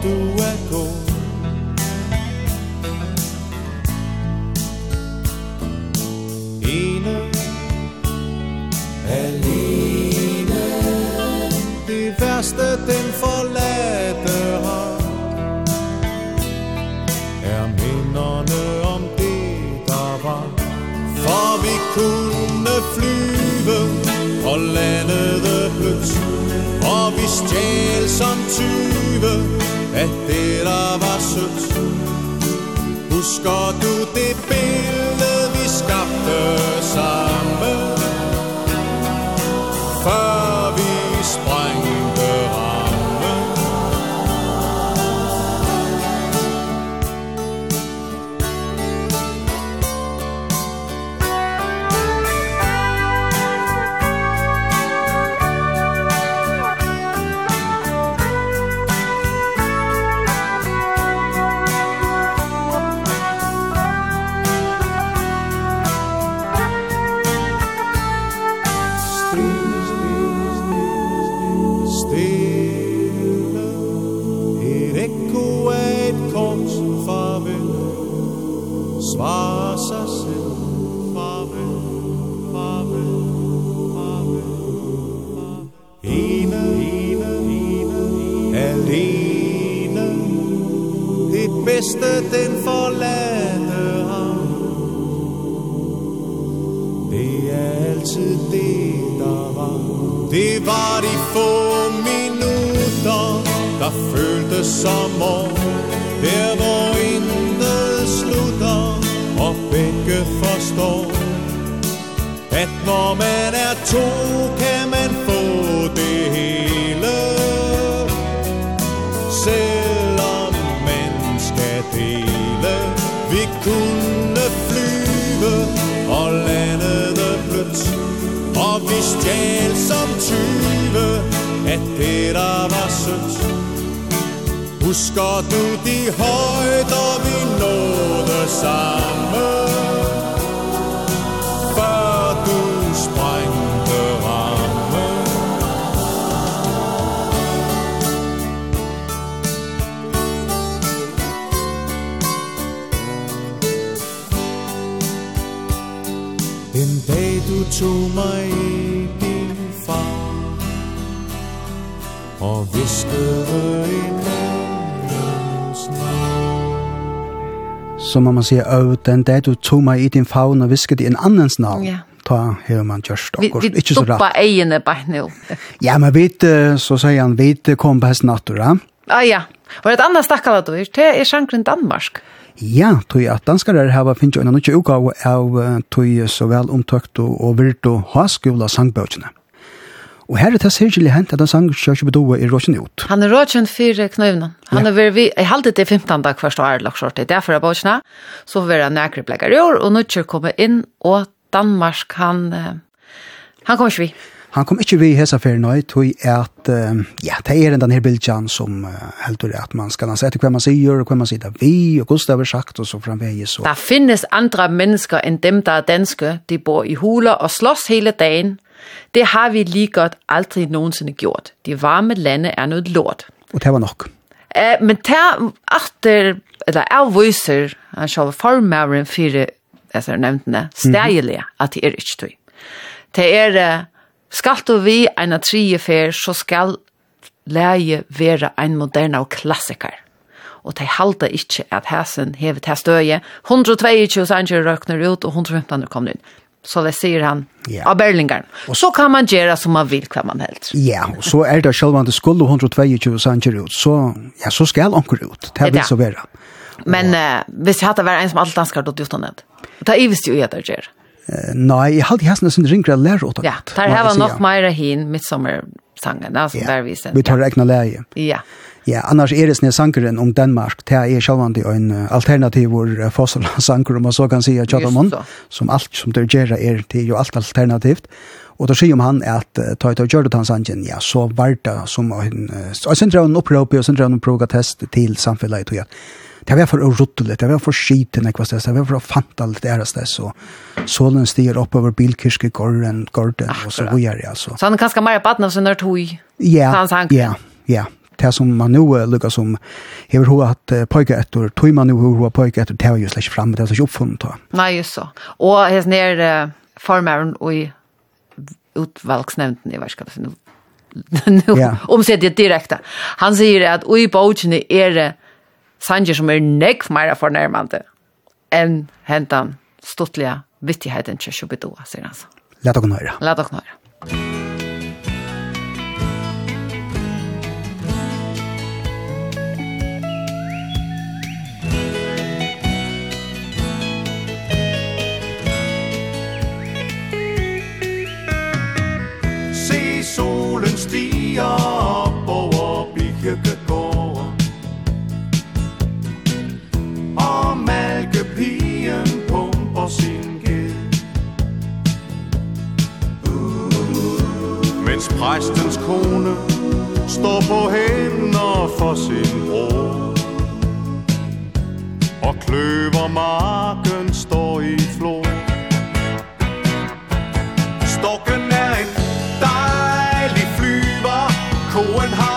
du er echo Ene Alene Det værste den forladte har Er minderne om det der var For vi kunne flyve Og landede blødt Og vi stjæl som tyve. Etter av assuts Husk at du det bildet vi skapte sammen efter den forladte havn Det er altid det, der var. Det var de få minutter, der føltes som år Der hvor intet slutter, og begge forstår. At når man er to, kan man kunne flyve Og landede blødt Og vi stjæl som tyve At det der var sødt Husker du de højder vi nåede sammen. Den dag du tog mig i din far Og viskede i morgens navn Så må man sige, oh, den dag du tog mig i din favn og viskede i en annens navn. Ja ta hur man gör stock och inte så rätt. Vi ejene på nu. ja, men vet så säger han vet kom på häst natura. Ah ja. Var det annars stackare då? Det är sjankren Danmark. Ja, tog at danskare hava finnst jo en annan utgave av tog så vel omtøkt og, og virt og haskola sangbøkene. Og her er det særlig hent at han sang Kjørsjø Bedoa i råkjen ut. Han er råkjen for knøvnen. Han er vi, jeg halte det 15 dag først og er lagt skjort. Det er derfor jeg bøkene, så vil han nærkere blekker i år, og nå kommer inn, og Danmark, han, han kommer ikke vi. Han kom ikke vi hesa fer nøy tog at uh, ja, det er den her bildjan som uh, heldur at man skal anse etter hva man sier og hva man sier vi og Gustav har sagt og så framvegis. så Der finnes andre mennesker enn dem der er danske. De bor i huler og slåss hele dagen. Det har vi lige godt aldrig nogensinde gjort. De varme lande er noget lort. Og det var nok. Uh, men tær efter, eller er viser, han sjov formeren fire altså nevnte, stegelige, mm -hmm. at det er ikke tog. Det er Skal du vi eina tredje fer, så skal leie vera ein moderne og klassikar. Og de halda ikke at hæsen hevet hæ støye. 122 sanger røkner ut, og 115 kommer inn. Så det sier han yeah. av Berlingeren. Og så kan man gjøre som man vil, hva man helst. Ja, og så er det selv om det skulle 122 sanger ut, så, ja, så skal anker ut. Det vil så være. Men uh, hvis jeg hadde vært en som alle danskar, då gjort han det. Da er i jo jeg der gjør. Nei, jeg halte hesten sin ringer lærer åt. Ja, der her var nok mer hin midsommersangen, altså ja. der vi. Vi tar egna lærer. Ja. Ja, annars er det sånne sangeren om Danmark, det er sjølvandig en alternativ hvor fossil sanger, om man så kan si at Kjadamun, som alt som det gjør er, det er jo alt alternativt. Og da sier om han at ta ut av Jordan sangen, ja, så var det som en, og sen drar han opprøp og sen drar han en progatest til samfunnet, og ja, det var for rottelet, det var for skiten, det var for fantalt deres det, så solen stiger opp over bilkirke, gården, gården, og så går jeg, altså. Så han er ganske mer på at han tog? Ja, ja, ja. Det som man nå lukker som, hever vil at pojke etter, tog man nå høre pojke etter, det var jo slett fremme, det var ikke oppfunnet. Nei, just så. Og hans nere formeren og utvalgsnämnden i världskapet nu omsätter jag direkt. Han säger att i bogen är det sanger som er nekv meira fornærmande enn hentan stuttliga vittigheten til Shubidoa, sier han så. Læt dere nøyre. La dere nøyre. Se solen stiger op over og malkepigen pumper sin gæld Mens præstens kone står på hænder for sin bror. Og kløvermarken står i flor Stokken er en dejlig flyver Koen har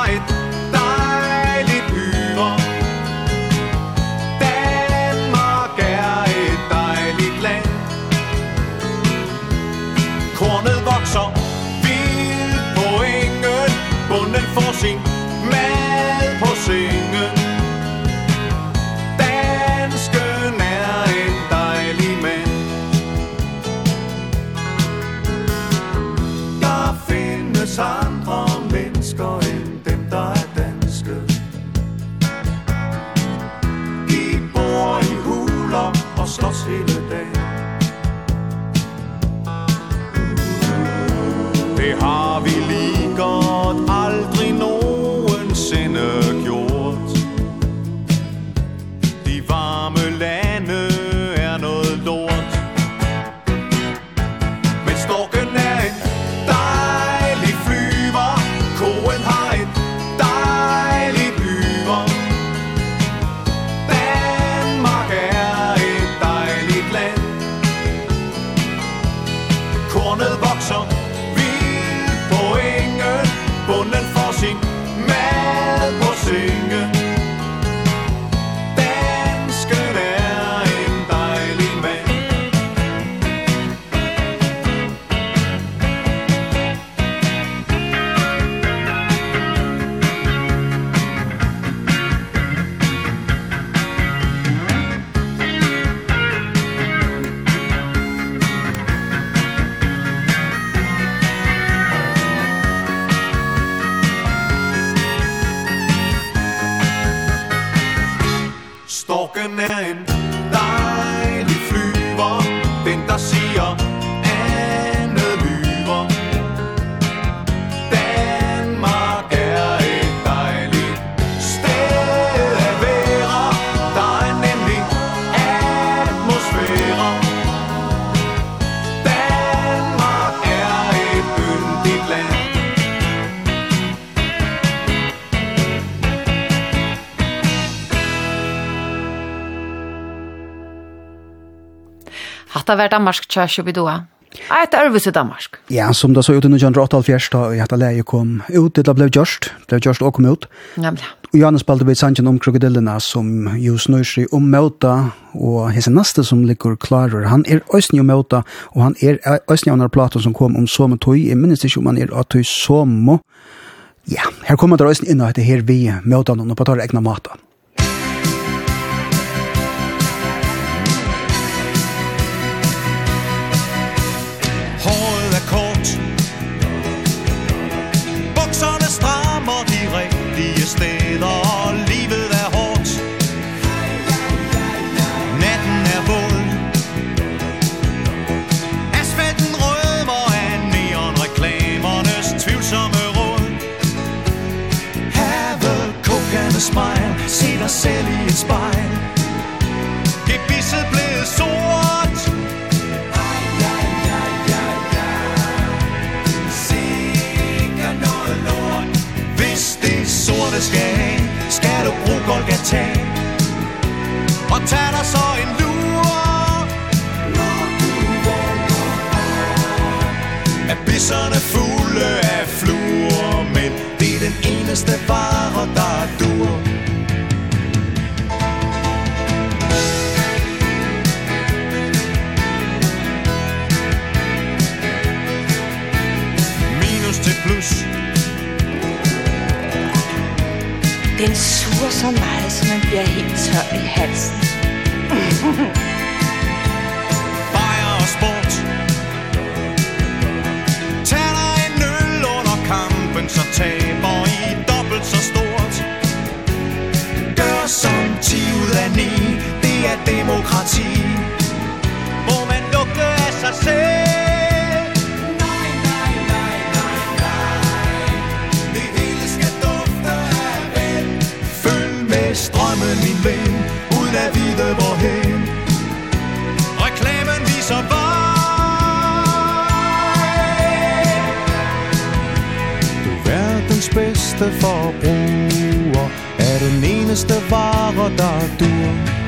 det var Danmark kjørs oppi doa. Ja, et ærvis i Danmark. Ja, som det så ut i 1988 da i hette leie kom ut, det ble gjørst, ble gjørst og kom ut. Nemlig. Og Janne spalte vi sannsyn om krokodillene som jo snur seg om møta, og hese neste som ligger klarer, han er øysen om møta, og han er øysen om platen som kom om som tøy, jeg minnes ikke om han er at tøy som, ja, her kommer det øysen inn og etter her vi møta noen og på tar egna mata. smile Se dig selv i et spejl Gebisset bisset blev sort Sikker noget lort Hvis det sorte skal af Skal du bruge Golgata Og tag dig så en lur Er bisserne fulde af fluer Men det er den eneste vare der dur Minus til plus. Den suger så meget, så man bliver helt tør i halsen. Bajer og sport. Tag dig en øl under kampen, så taber I dobbelt så stor tyranni Det er demokrati. Må man lugte af sig selv? Nej, nej, nej, nej, nej. Det hele skal dufte af ven Følg med strømmen, min ven. Uden at vide hvorhen Reklamen viser vej. Du er verdens bedste forbrug er den eneste vare, der dur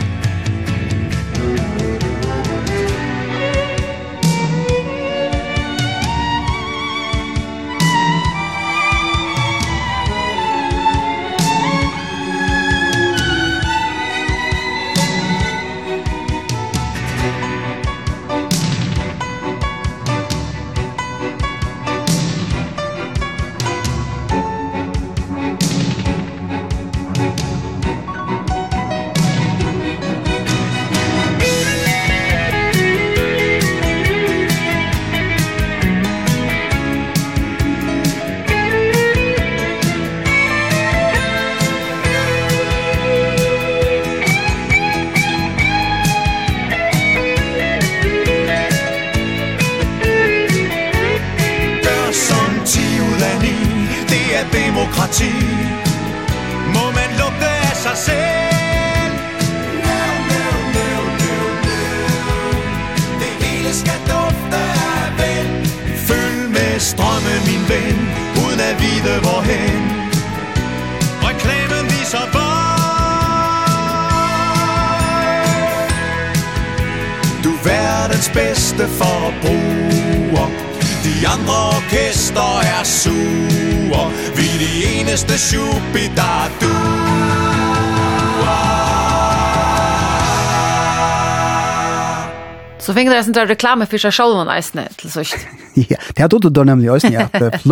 eisen til reklame for seg selv og eisene til sørst. ja, det er det då nemlig eisen, ja, at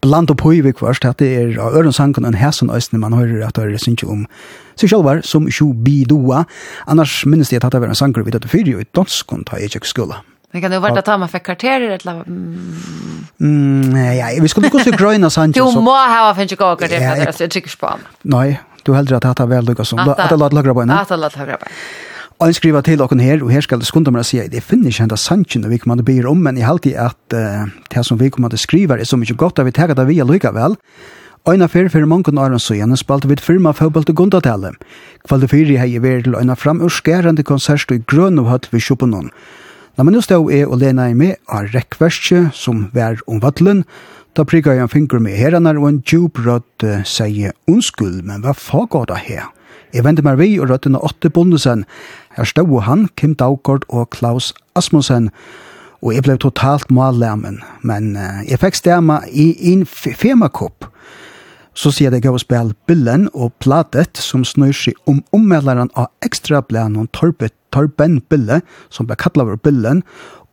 blant og pøyvig først, at det er ørensanken en hæsen eisene man hører at det er synes om seg selv som sju bidoa. Annars minnes det at det var en sanker vidt at det jo i danskon ta i kök skola. Men kan det vara att man fick kvarterer eller Mm, ja, vi skulle gå kosta gröna Sanchez. Du må ha fått gå och det för att jag tycker på. Nej, du hellre att ha väl lyckas som att alla lagra på. Att alla lagra på. Og skriva til okken her, og her skal det skunda meg å si, jeg finner ikke hentas sannsyn vi kommer til å om, men jeg halte at uh, det som vi kommer til å skriva er så mye godt, at vi tar det vi likevel. vel. Øyna fyrir fyrir mongon åren så igjen spalte vi et firma fotball til Gundatale. Kvalde fyrir hei i veri til øyna fram urskærande konsert i grøn og høtt vi Kjoponon. Når man nå stod er og lena i med av rekkverskje som vær om vattelen, da prikka jeg en finger med heranar og en djup rødt uh, sier unnskyld, men hva fagat det her? Jeg venter meg vi og røttene åtte bondesen. Her stod han, Kim Daugård og Klaus Asmussen, og jeg ble totalt mallæmen, men uh, jeg fikk stemme i en femakopp. Så sier det gav å spille billen og platet som snur seg om ommelderen av ekstra blæn og torpet Torben Bille, som ble kattlet over Billen,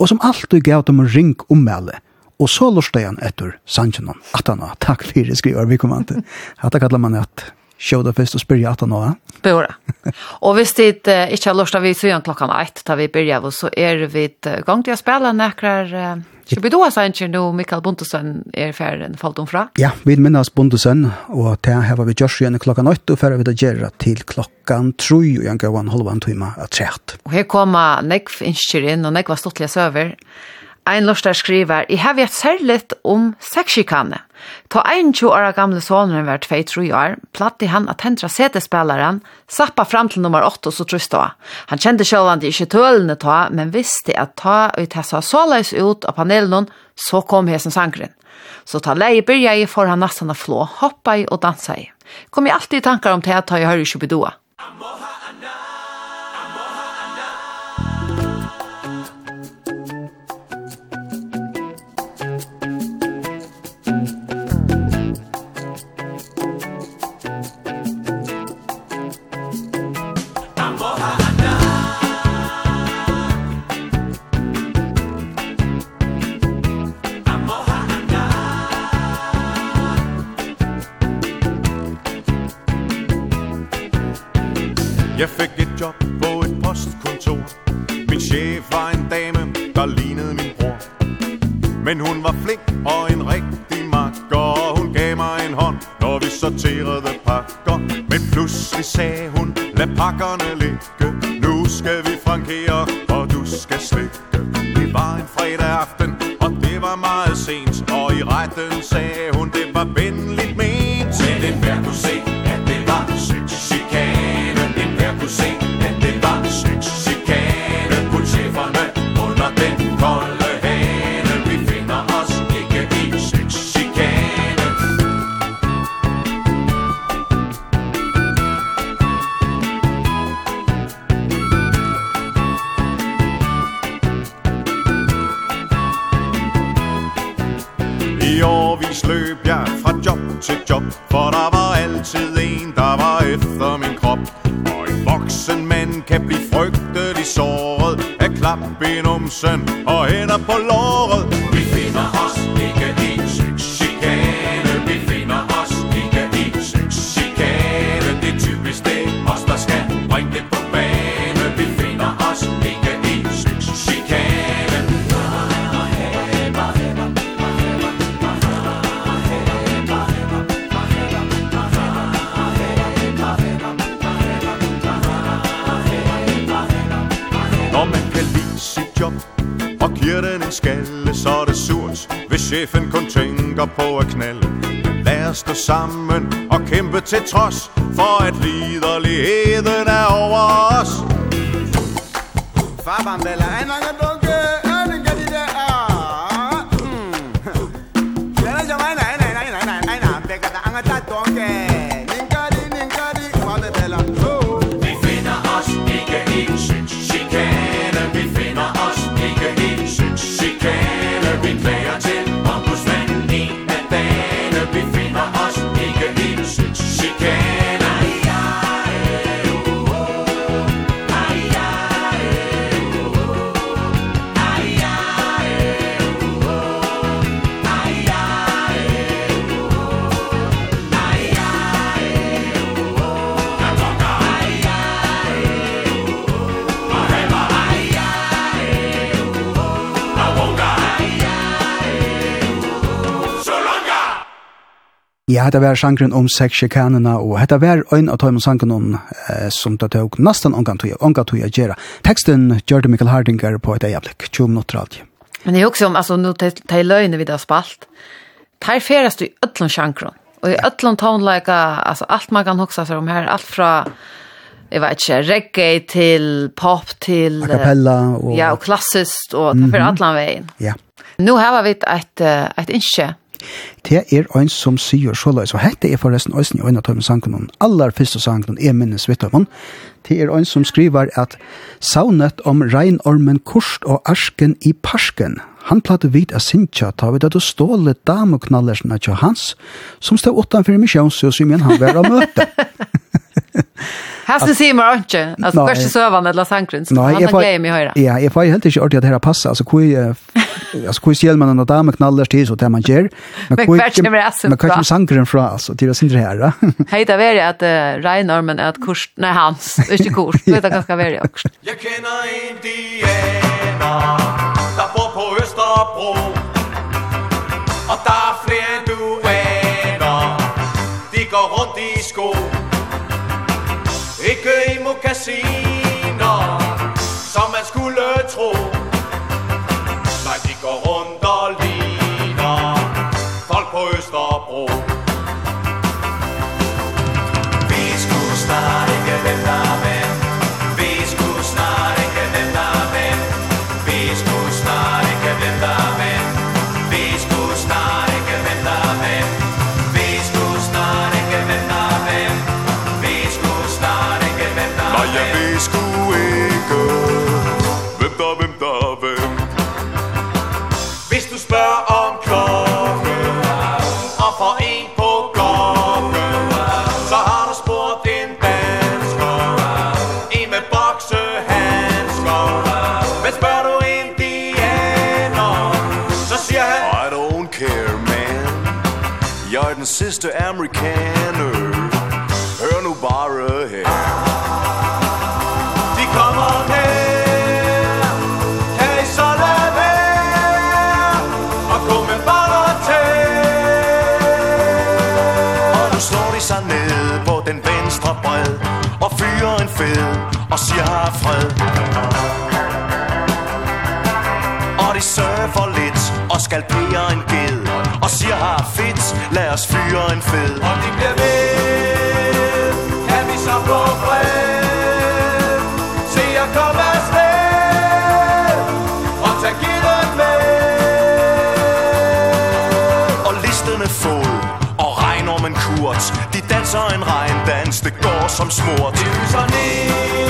og som alltid gav dem en ring ommelde. Og så lortet han etter Sanjanon. Atana, takk for det, skriver vi kommande. Hatta kallar man at show først og spyrja at han nå, ja? Bora. Og hvis det uh, ikke har lørst vi vi igjen klokkan 1, da vi byrja, så er vi uh, gang til å spille nekrar Uh, Skal vi då sannsyn nå Mikael Bondesen er ferden falt om fra? Ja, vi minnes Bondesen, og til her var vi gjørs igjen klokkan 8, og ferdig vi det gjøre til klokkan 3, og jeg gav en halvann time av 3. Og her kommer Nekv innskjer inn, og Nekv var stortlige søver. Ein lortar skriver, «I hev vet særligt om sexikane. Ta ein 20 år gamle sonen var 2-3 år, platti han at hendra setespelaren, sappa fram til nummer 8 og så trus han. Han kjente selv han ikke tølende ta, men visste at ta ut tessa såleis ut av panelen, så kom hesen sangren. Så ta leie byrja i for han nesten å flå, hoppa i og dansa i. Kom i alltid i tankar om det at ta i høyre kjubidoa. Amor! til trods For at liderligheden er over os. Fabam, bella, en lang og dunke! Ja, det var sjankren om sexsjekanene, og hetta var en av tøymen sangen eh, som det tok nesten omgang tøy, omgang til å gjøre. Teksten gjør det Mikkel Hardinger på et øyeblikk, 20 minutter alt. Men det er jo også om, altså, nå tar jeg løgnet vi har spalt, Her feres du i ødlån sjankren, og i ødlån tånleika, altså, alt man kan hoksa seg om her, alt fra, jeg vet ikke, reggae til pop til... A cappella og... Ja, og klassist, og tar ferast mm -hmm. veien. Ja. Nå har vi et, et, et innskje, det er ein som sier så løs, og hette er forresten øysen i øyne av sangen, aller første sangen, er minnes vidt om det er ein som skriver at saunet om reinormen kurst og arsken i parsken, han platte vit av Sintja, ta vid at du ståle dameknallersna til hans, som stod utanfor misjonshus, som igjen han var å møte. Hasne ser man inte. Alltså kanske sövan eller sankrins. Nej, har får mig höra. Ja, jag får helt inte ordentligt att det här passar. Alltså hur alltså hur ser man en med knallar till så där man ger. Men hur men kanske sankren från alltså till det syndre här. Hej där är det att Reinormen är att kurs nej hans inte kurs. Det är ganska väl också. Jag känner inte Diana. Ta på på Österbro. Och där fler du är. De går runt i skolan ikke i mokasiner Som man skulle Mr. Amerikaner Hør nu bare her De kommer her sig ned på den venstre bred Og fyrer en fed og siger har fred. Og de surfer lidt og skalperer en gæld. Og siger har fedt, lad os fyre en fed. Og det bliver ved, kan vi så få fred? Se at komme afsted. Og tag gitteren med. Og listerne fod. Og regnormen kurt De danser en regndans, det går som smurt. Det lyser ned.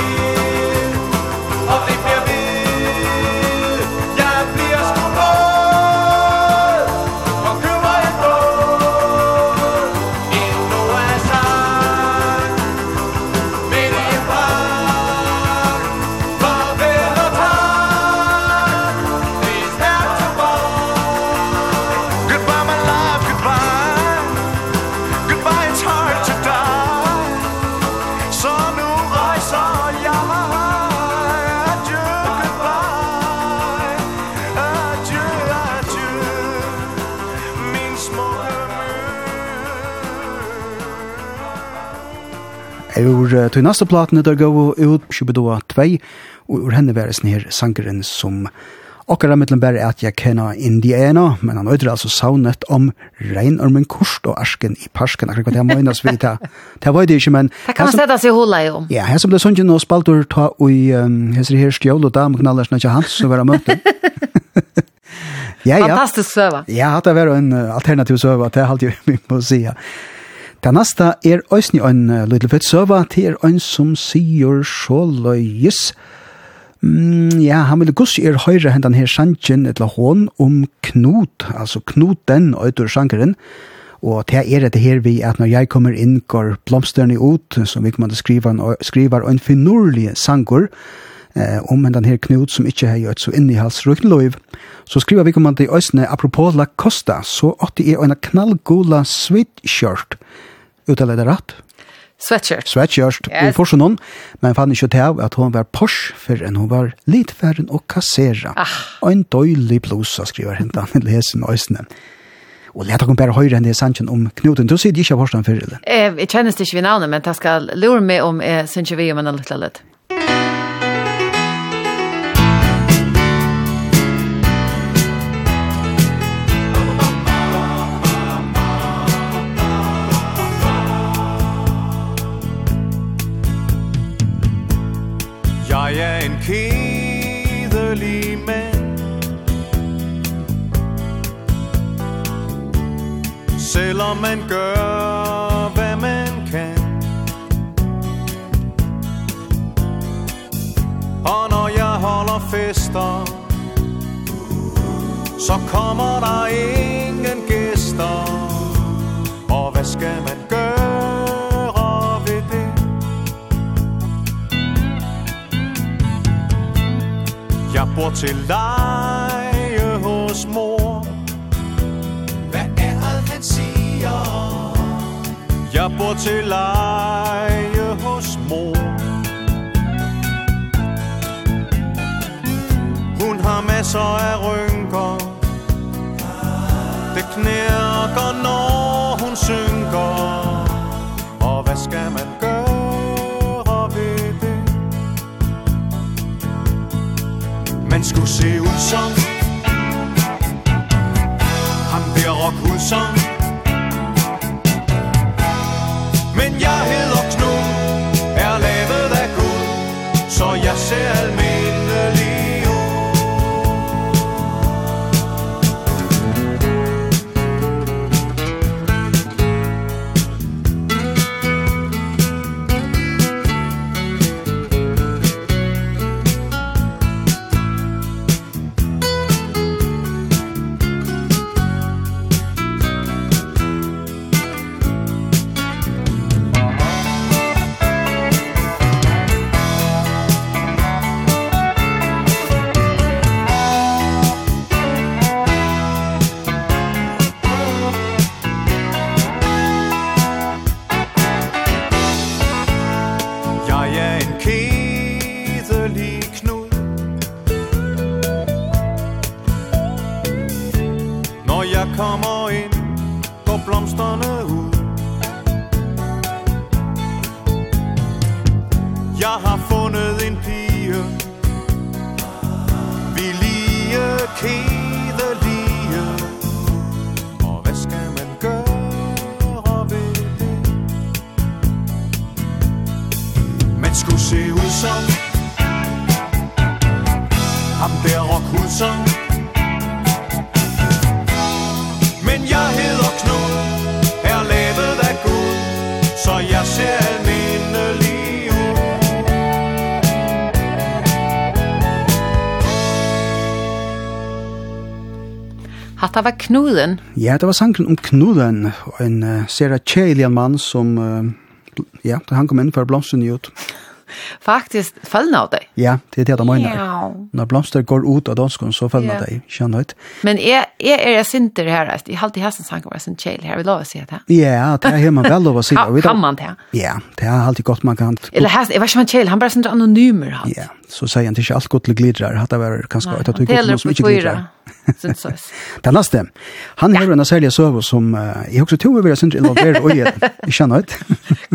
ur til neste platene der gå ut 22 og ur henne væres ned sangeren som Akkurat mittlen bare at jeg kjenner Indiana, men han øyder altså saunet om reinormen kurst og arsken i parsken, akkurat hva det møgnes vi ta. Det var det ikke, men... Det kan man sette seg hula om. Ja, her som det sånn og spaltur ta ui hesri her stjål og dam knallers nakja hans som var møte. Ja, ja. Fantastisk søva. Ja, det var en alternativ søva, det er alltid vi må si. Ja. Det neste er òsni en lydelig fett søva til en som sier så løyes. Mm, ja, han vil gus er høyre hendan her sanjen etla hån om knut, altså Knut den utur sankeren. Og det er det her vi at når jeg kommer inn går blomsterne ut, som vi kommer til å skrive, skrive en finurlig sanker, eh, om den her knut som ikkje har gjort så inn i hals røykneløyv, så skriver vi kommande i Øsne apropos La Costa, så åtte er en knallgula sweatshirt, uttaler det rett? Sweatshirt. Sweatshirt, yes. i forsen hon, men fann ikke til at hun var Porsche, for enn hun var litt litfæren og kassera. Ah. Og en døylig blusa, skriver hentan, i lesen øysene. Og let dere bare høre henne i sannsjen om Knuten. Du sier ikke av Horsen før, eller? Jeg, jeg kjennes ikke vi navnet, men jeg skal lure meg om jeg synes vi om en liten litt. Selvom man gør, hvad man kan Og når jeg holder fester Så kommer der ingen gæster Og hvad skal man gøre ved det? Jeg bor til leje hos mor. Jeg bor til leje hos mor Hun har masser af rynker. Det knirker når hun synker. Og hvad skal man gøre ved det? Man skulle se ud som Ham der rock ud som Så jeg ser mig Knuden. Ja, det var sangen om Knuden, en uh, sera tjejlig mann som, uh, ja, han kom inn for blomsten ut. Faktisk fallna av deg? Ja, det er det de mener. Ja. Når blomster går ut av dansken, så fallna av ja. deg, kjenner ut. Men jeg, jeg er jeg sinter her, jeg har alltid hatt en sang over sin kjell her, vil lov å si det? Ja, det er man vel lov å si det. Kan man det? Ja, det er alltid godt man kan. Eller her, jeg var ikke en han kjell, han bare sinter anonymer han. Ja, så sier han ikke alt godt til glidrar, hatt det var kanskje et av tog godt som ikke glidrar. Det er næste. Han har en særlig søv som, uh, jeg også tror vi jeg sinter involverer, og jeg kjenner ut.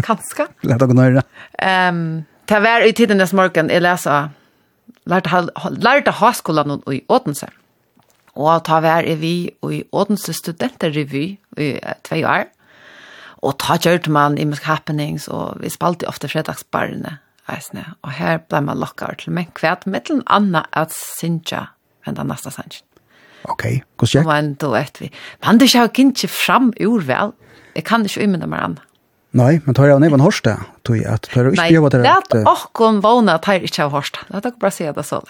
Kanskje. Lætt dere nøyre. Ehm... Ta var i tiden dess morgen jeg lesa lærte haskolan i Åtense. Og ta var i vi i Åtense studenterrevy i tvei år. Og ta kjørt man i Musk Happenings, og vi spalte ofte fredagsbarene. Eisne. Og her ble man lokket til meg kvært, mittelen anna at Sintja, enn den neste sannsyn. Ok, hvordan gikk? Og en vet vi. Men det ikke ikke fram ur vel. Jeg kan ikke umynda meg annet. Nei, men tar jeg av vad hörst det? Tog jeg at tar du ikke jobba där. Nej, det är akkom våna tar inte av hörst. Låt oss å si det så.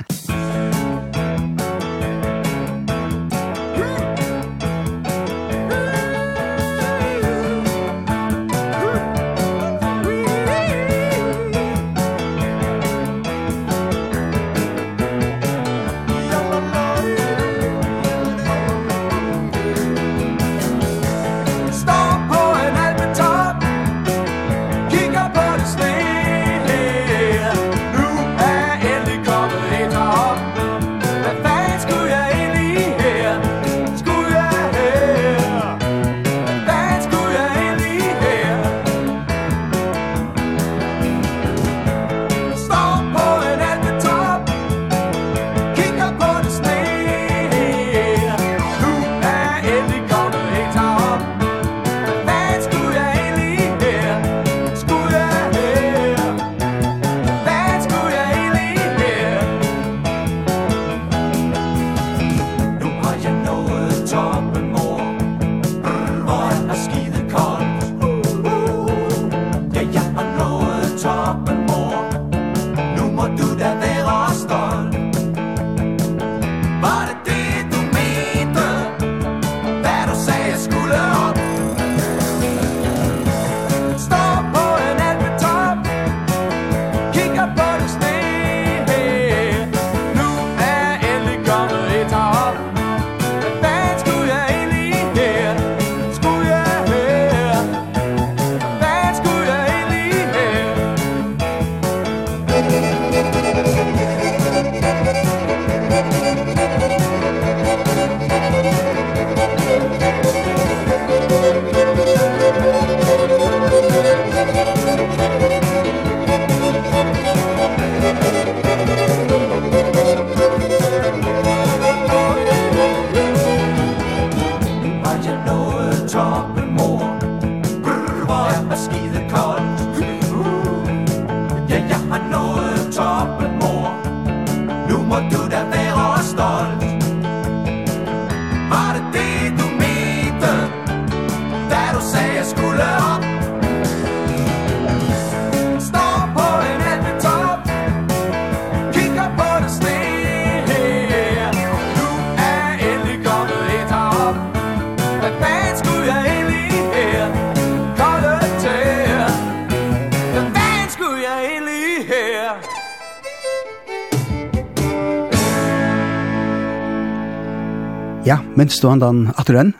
Minns du han den atren?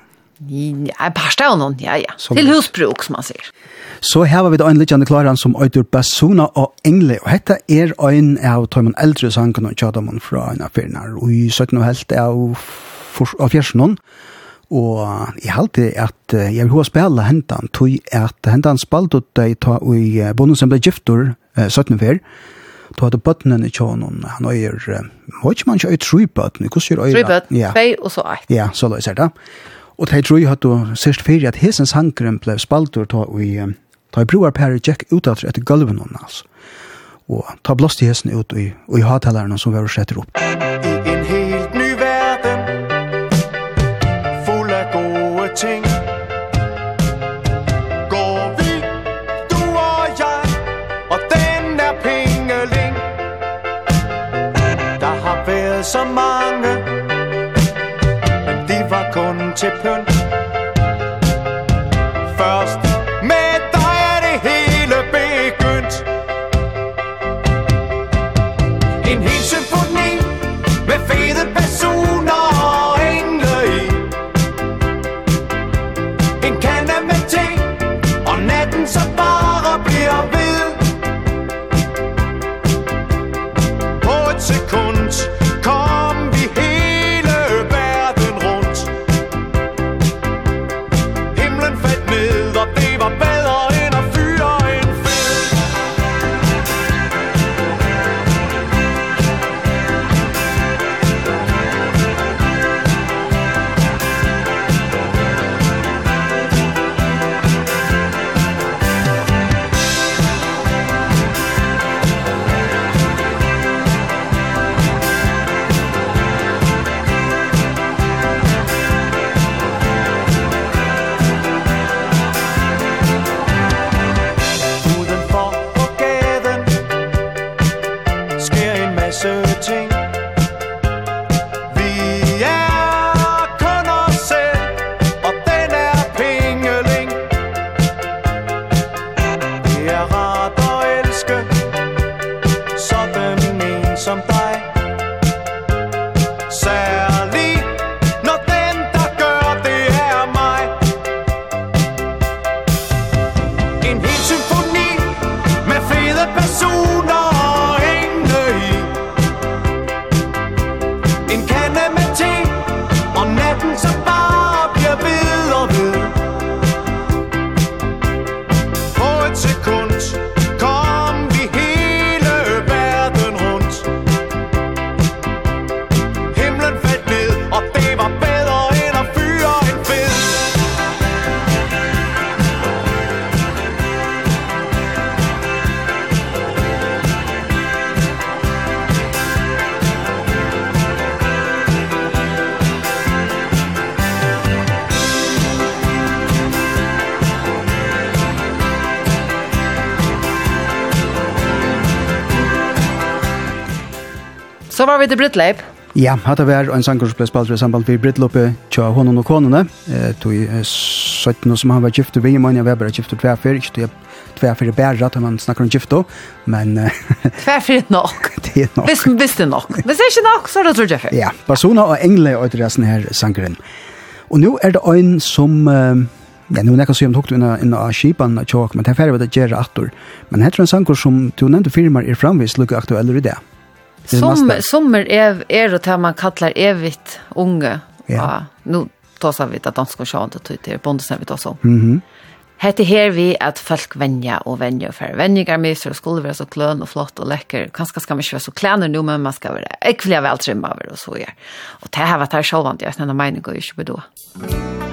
Ja, bare noen, ja, ja. Som, Til husbruk, som man sier. Så her var vi da en litt klaran som øyder Bassona og Engle, og dette er en av Tøyman Eldre sangen og Tjadamon fra en av firnar, og i 17 og helt av av fjersen. Og jeg halte at jeg vil ha spela hentan, tog at hentan spalt ut deg ta i bonden som ble giftor 17 og då hade bötnen i tjånen, han har ju, var inte man kör ju tre bötnen, hur ser det? Tre bötnen, två och så ett. Ja, så löser det. Og de tror at du sørst fyrir at hesen sangren ble spaltur ta i ta i broar per Jack utatra etter gulven hon altså. Og ta blåst i hesen ut i, i hatellerne som vi har sett opp. Musikk vi til Britleip. Ja, hatt var en sanger som ble spalt i samband med Britloppet tja honom og konene. Eh, tog eh, 17 som han var gift vi, vingemann, jeg var bare gift og tverfer, ikke tog jeg tverfer i bæra, til man snakker om gift men... tverfer er nok. det er nok. Hvis, hvis det er nok. Hvis det er ikke nok, så er det tror jeg Ja, Barcelona og Engle og det resten her sangeren. Og nå er det en som... Eh, Ja, nu nekka sum tukt unna unna skipan tjok, men det fer við at gera aftur. Men hetta er ein sangur sum tú nevndu firmar er framvis lukka aktuellur í dag. Som sommer är är det man kallar evigt unge. Ja. ja. Nu tar så vi att de ska sjön till till bonden vi tar så. Mhm. Hette her vi at folk venja og venja og færre venjinger med og skulle være så kløn og flott og lekker. Kanskje skal man ikke være så klæner nu, men man skal være ekvelig av alt rymmer og så gjør. Og det her var det her sjåvand, jeg snedde mening og ikke bedå. Musikk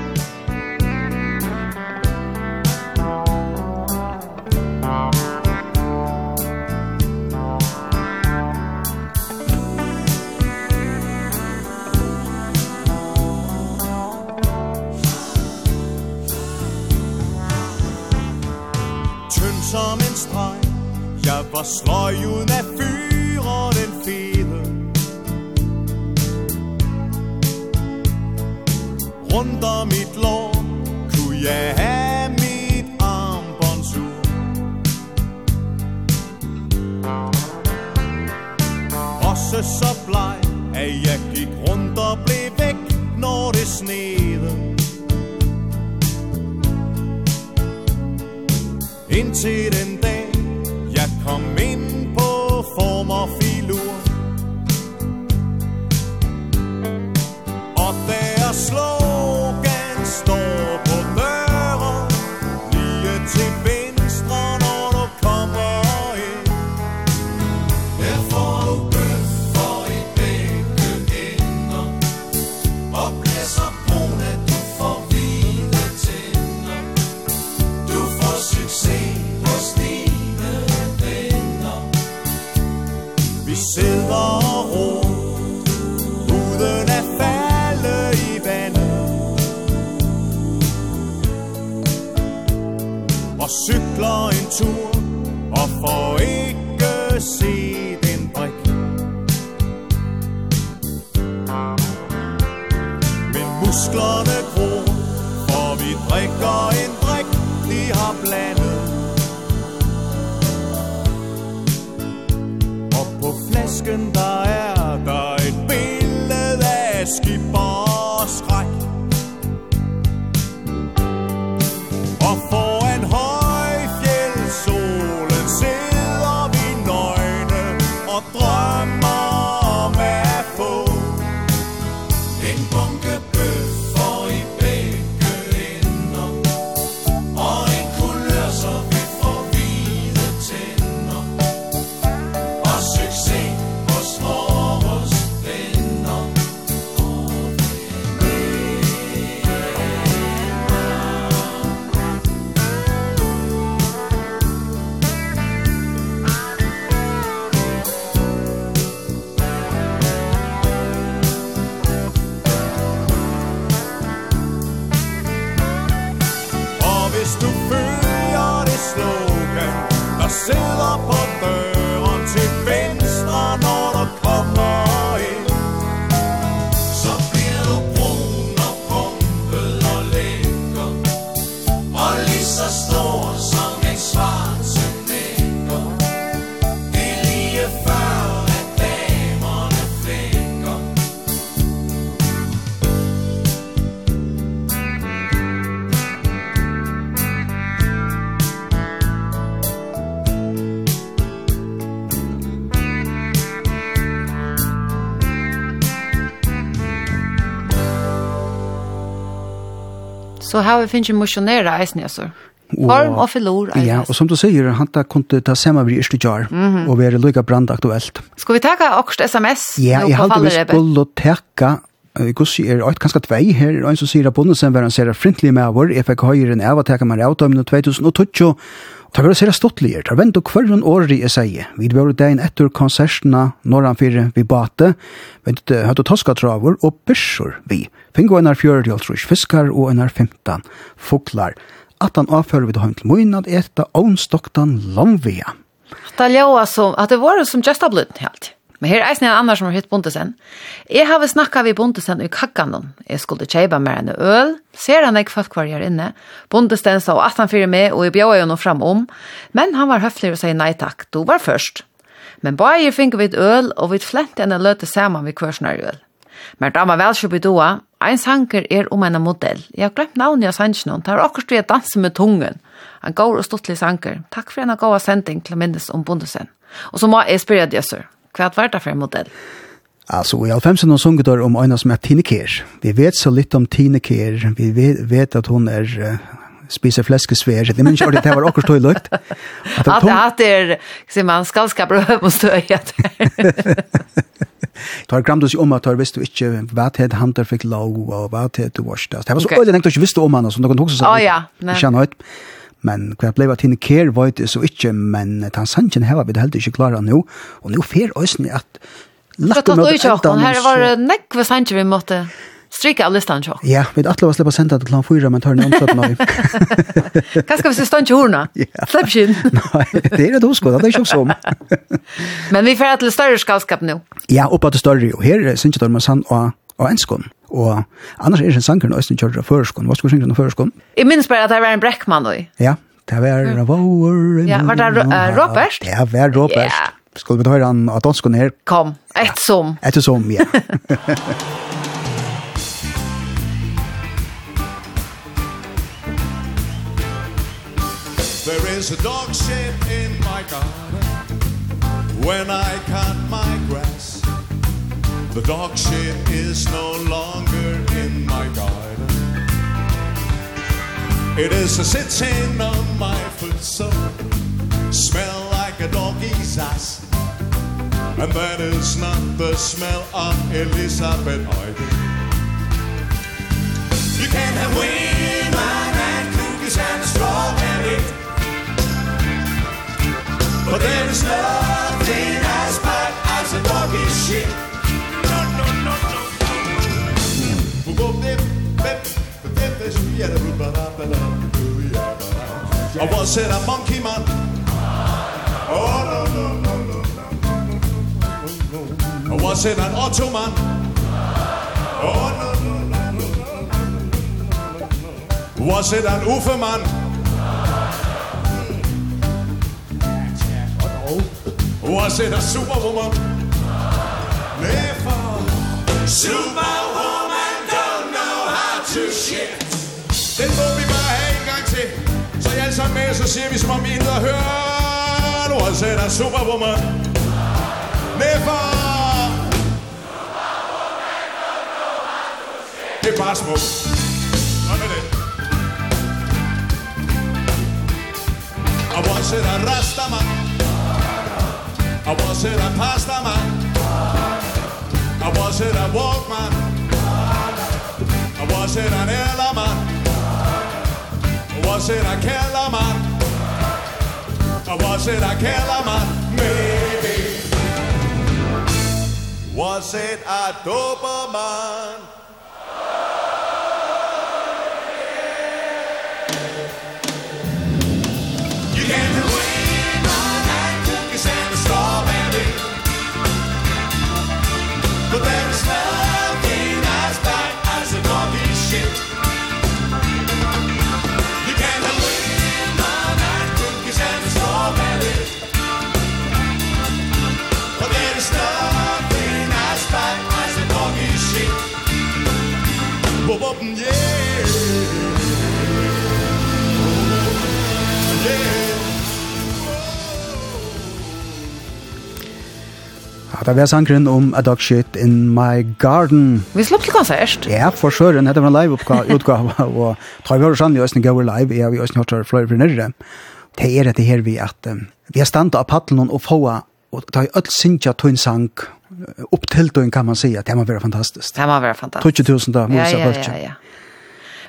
på sløjun er fyren en fede Rundt om mit lår kunne jeg have mit armbåndsur Også så bleg, at jeg gik rundt og blev væk, når det snede Indtil den dag så har vi finnes jo misjonere eisen, altså. Form og filor. Ja, og som du sier, han ta kunde ta samma vi i jar och vara lika brandaktuelt. Skal vi ta också sms? Ja, jag hade vi skulle ta Gussi er eit kanskje tvei her, er ein som sier at bondesen var han sera frintlig med vår, jeg fikk høyre enn av at jeg kan være av 2012, og Det var sera stottligere, det vent og hverjon åri jeg sier. Vi var dagen etter konsertene når han fyrir vi bate, vent det høyde toskatravor og byrsor vi fingo einar fjördi altrus fiskar og einar femtan fuglar. Attan avfører vi det heim til moin at eta ånstoktan lomvia. Det ljóa som, at det var som just ablut helt. Men her er eisen en annar som har hitt bondesen. Jeg har snakka vi bondesen i kakkanon. Jeg skulle kjeiba mer enn øl. Ser han ikke folk var her inne. Bondesen sa at han fyrir med, og jeg bjóa jo noe fram om. Men han var høflig og sier nei takk, du var først. Men bare finner vi et øl, og vi flente enn løte saman vi kvarsnar øl. Men da var velkjøp i doa, Ein sanker er om en modell. Jeg har glemt navnet av sangen, og det er akkurat vi danser med tungen. Han går og stortlig sanker. Takk for en god sending til minnes om bondesen. Og så må jeg spørre deg, sir. Hva er det for en modell? Altså, i alfemsen har sunget om øyne som er Tine Kjær. Vi vet så litt om Tine Kjær. Vi vet, vet at hun er spiser fläskesvär. Det minns jag det var också tog lukt. Att det att det ser man ska ska bröd på stöjet. Tar gram du sig om att tar visste du inte vad det han där fick lov och vad det du var varst. Det var så öde tänkt du visste om han så då kunde också säga. Ja ja. Jag känner högt. Men kvar blev att hinne var det så ikke, men att han var vi det helt ikke klare nå. Og nå fer øyne at ösn att Lakka mot eldan. Her var det nekve sanche vi måtte. Stryka av listan tjock. Ja, vi hade alltid släppa sända till klan fyra, men tar ni omsatt nu. Kanske vi ska stanna till horna. Släpp in. Nej, det är det oskott, det är inte som. men vi får till större skalskap nu. Ja, uppåt till större. Och här syns det man sann och og enskon. Og annars er det en sanger nå, jeg kjører føreskon. Hva skal vi synge noe føreskon? Jeg minns bare at det var en brekkmann også. Ja, det var en vår. Ja, var det Robert? Det var Robert. Yeah. Skulle vi ta høre han av danskon her? Kom, ett som. Et som, ja. There is a dog shit in my garden. When I cut my grass The dog shit is no longer in my garden. It is a sitting on my foot so Smell like a doggy's ass. And that is not the smell of Elizabeth Ivy You can have women and cookies and strawberry. But there is nothing as bad as a doggy shit No, no, no, no, no Go bip, bip, but then there's me at I was said a monkey man Oh, no, no, no, no, no, no, no, no I was said an auto Oh, no, no, no, no, no, no, no Was it an Ufermann? Was it a superwoman? Never. Superwoman don't know how to shit. Den må vi bare have en gang til. Så I alle sammen med, så siger vi som om I ikke har hørt. Was it a superwoman? Never. Superwoman don't know how to shit. Det er bare smukt. Sådan er det. Og was it a rastaman? I was it a pasta man. I was it a walkman I was it an airline man. I was it a kella man. I was it a kella man. Maybe. Was it a doper man. Det var sangren om A Dog Shit in My Garden. Vi slapp til konsert. Ja, for søren. Det var en live-utgave. og tar vi hører sannlig Østene Gauer live, er vi Østene Hørtar Fløyre for nærre. Det er det her vi at um, vi har standa av paddelen og få og ta i öll sinja tunn sang opp til tunn kan man säga. Det må være fantastisk. Det må være fantastisk. 20 000 da, Mosa Ja, ja, ja. ja.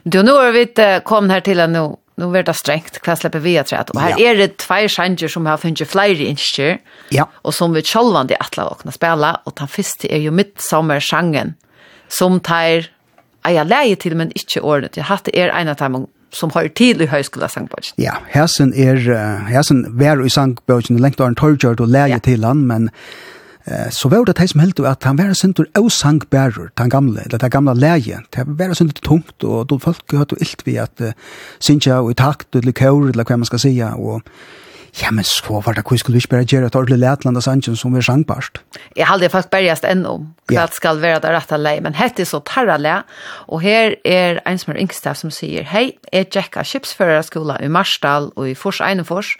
Du, nå har vi kommet her til at nå nu är det strengt, hva slipper vi att träd. Og här ja. är det två sjanger som har funnet flere inskjer. Ja. Och som vi själva det att låta kunna spela och den første är ju mitt som tar jag leie till men inte ordet. Jag hade er en av dem som har tid i högskola sangbøkken. Ja, härsen är hæsen var i sangbøkken, lengt och en torgjørt og leie ja. till han men så var det de som heldt at han var sindur avsangbærer, den gamle, eller den gamle leie. Det var sindur tungt, og folk hørte ilt vi at uh, sinja og i takt, eller kjør, eller hva man skal sija, og Ja, men så var det, hvor skulle vi ikke bare gjøre et ordentlig letland av sangen som er sangbarst? Jeg halde det faktisk bergast ennå, for ja. det skal være det rette lei, men hette så tarra le, og her er en som er yngste som sier, hei, jeg tjekka skipsførerskola i Marsdal og i Fors Einefors,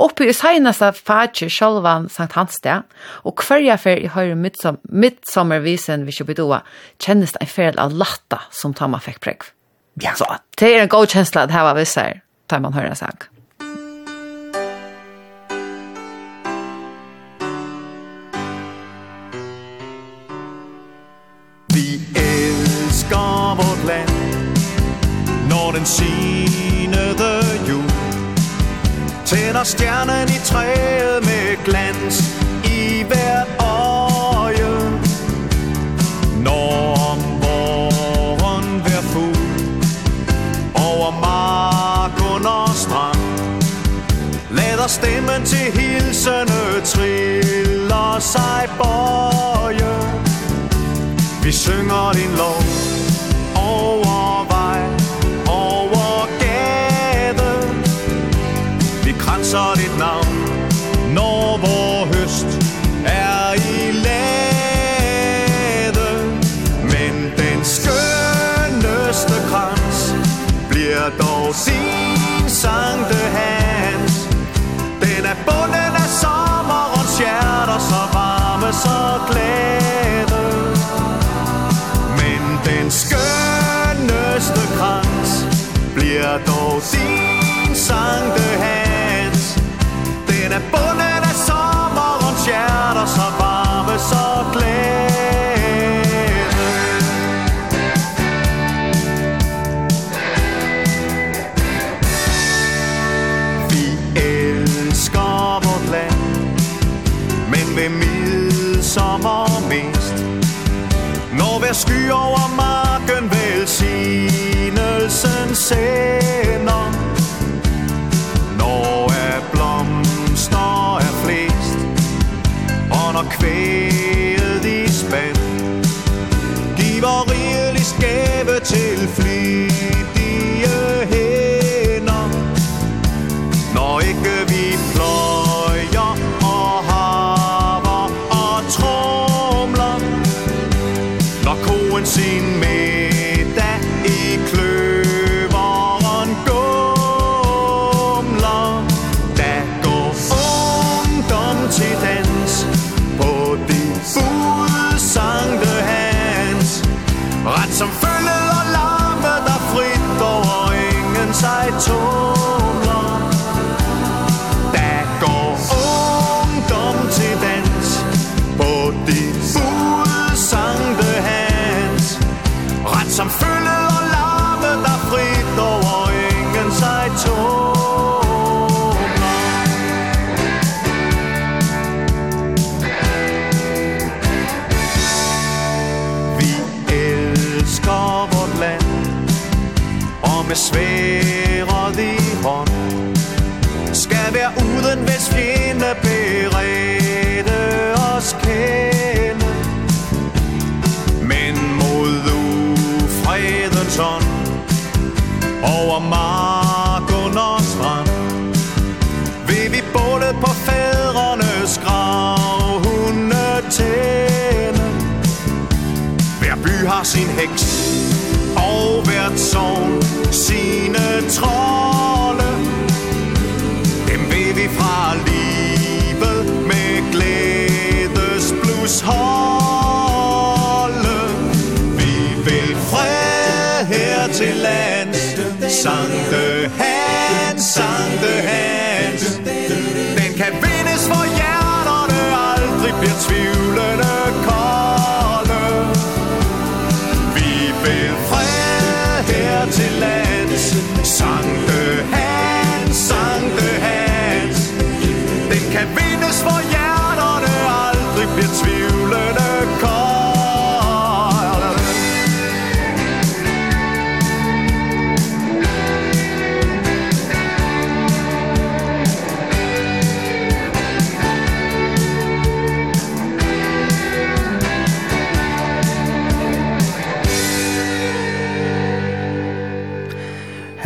oppe i seneste fadje Sjolvan Sankt Hansdag, og hverja fer i høyre midsom, midtsommervisen vi kjøpte doa, kjennes det en fel av latta som Tama fikk prekv. Ja. Så det er en god kjensla at her var visser, tar man høyre sang. når den sinede jul. Tænder stjernen i træet med glans i hvert øje. Når om våren hver fugl over mark under strand Lader stemmen til hilsene triller sig bøje. Vi synger din lov over vej. sang det hans Den er bunden af sommerens hjerter Så varme, så glæde Men den skønneste krans Bliver dog din sang det hans Den er bunden af sommerens hjerter Så varme, ser sky over marken Velsignelsen sender. Når er blomster er flest Og når kvæget i spand Giver rigeligt skæve til flest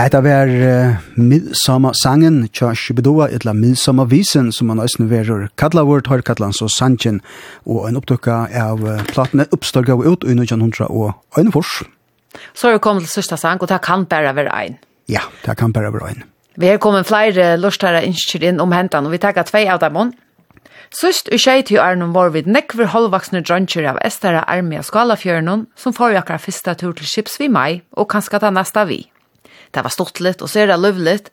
Hetta det var uh, midsommersangen tja Shibidoa, etla midsommervisen, som man æsne verur kalla vårt, har kallan hans og sangen, og en opptukka av uh, platene oppstår gav ut i 1900 og Øynefors. Så er vi kommet til sista sang, og det kan bare være ein. Ja, det kan bare være ein. Vi har kommet flere lortere innskjer inn om hentan, og vi tar tvei av dem om. Sust og tjei til Arnon var vid nekver halvvaksne drøntjer av Estara Armia Skalafjørnen, som får akkurat første tur til Kips vi mai, og kanskje ta neste vi. Det var stortligt og sera løvligt.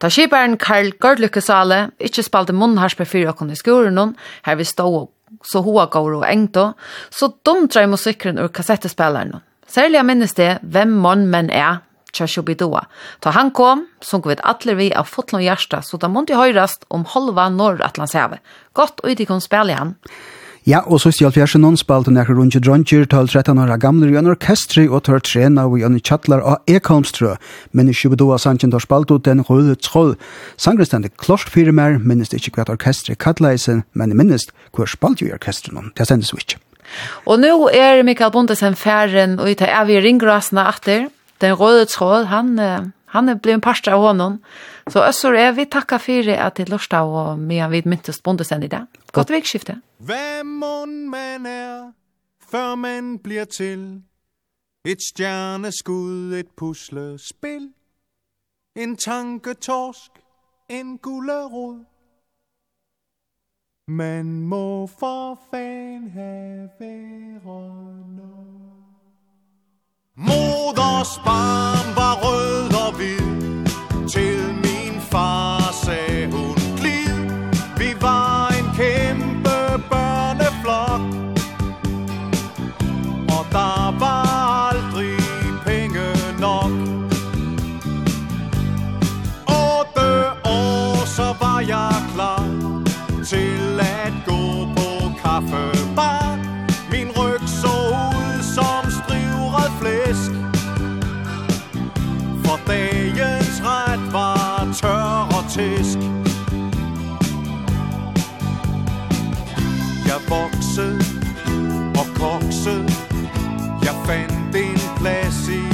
Da skiparen Karl Gordlykke Sale ikkje spalte munnharspe fyrir okkon i skolen hon, her vi stå og så hoa gaur og engto, så dumdra i musikkeren ur kassettespilleren. Særlig jeg minnes det, hvem mann menn er, tja Shubidua. Ta han kom, sunk vi atler vi av fotlån hjärsta, så da månde høyrast om halva norr Atlantshavet. Godt og i de kom spille han. Ja, og så stjalt vi her noen spalt og nekker rundt i dronjer, 12-13 år gamle i en orkestri og tør trena og i en kjattlar av Ekholmstrø. Men i 22 av sannsyn tar spalt ut den røde tråd. Sangrestende klost fire mer, minnes ikke hva orkestri kattleisen, men minnes hva spalt jo i orkestri noen. Det er sendes vi ikke. Og nå er Mikael Bondesen færen og i ta av i ringgrasene atter. Den røde tråd, han Han er blevet en parster av honom. Så Øssor, är vi tacka för det att det lörsta och medan vi myntes i det. Gott vekskifte. Vem hon man är, för man blir till Et stjerneskud, et puslespil En tanketorsk, en gullerod Man må for fan have råd Moders barn var rød og hvid Til faktisk Jeg voksede og koksede Jeg fandt en plads i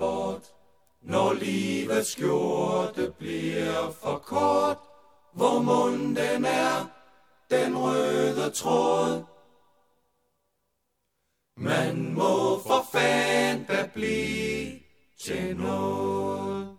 bort Når livets skjorte bliver for kort Hvor munden er den røde tråd. Man må for fanden da blive til noget.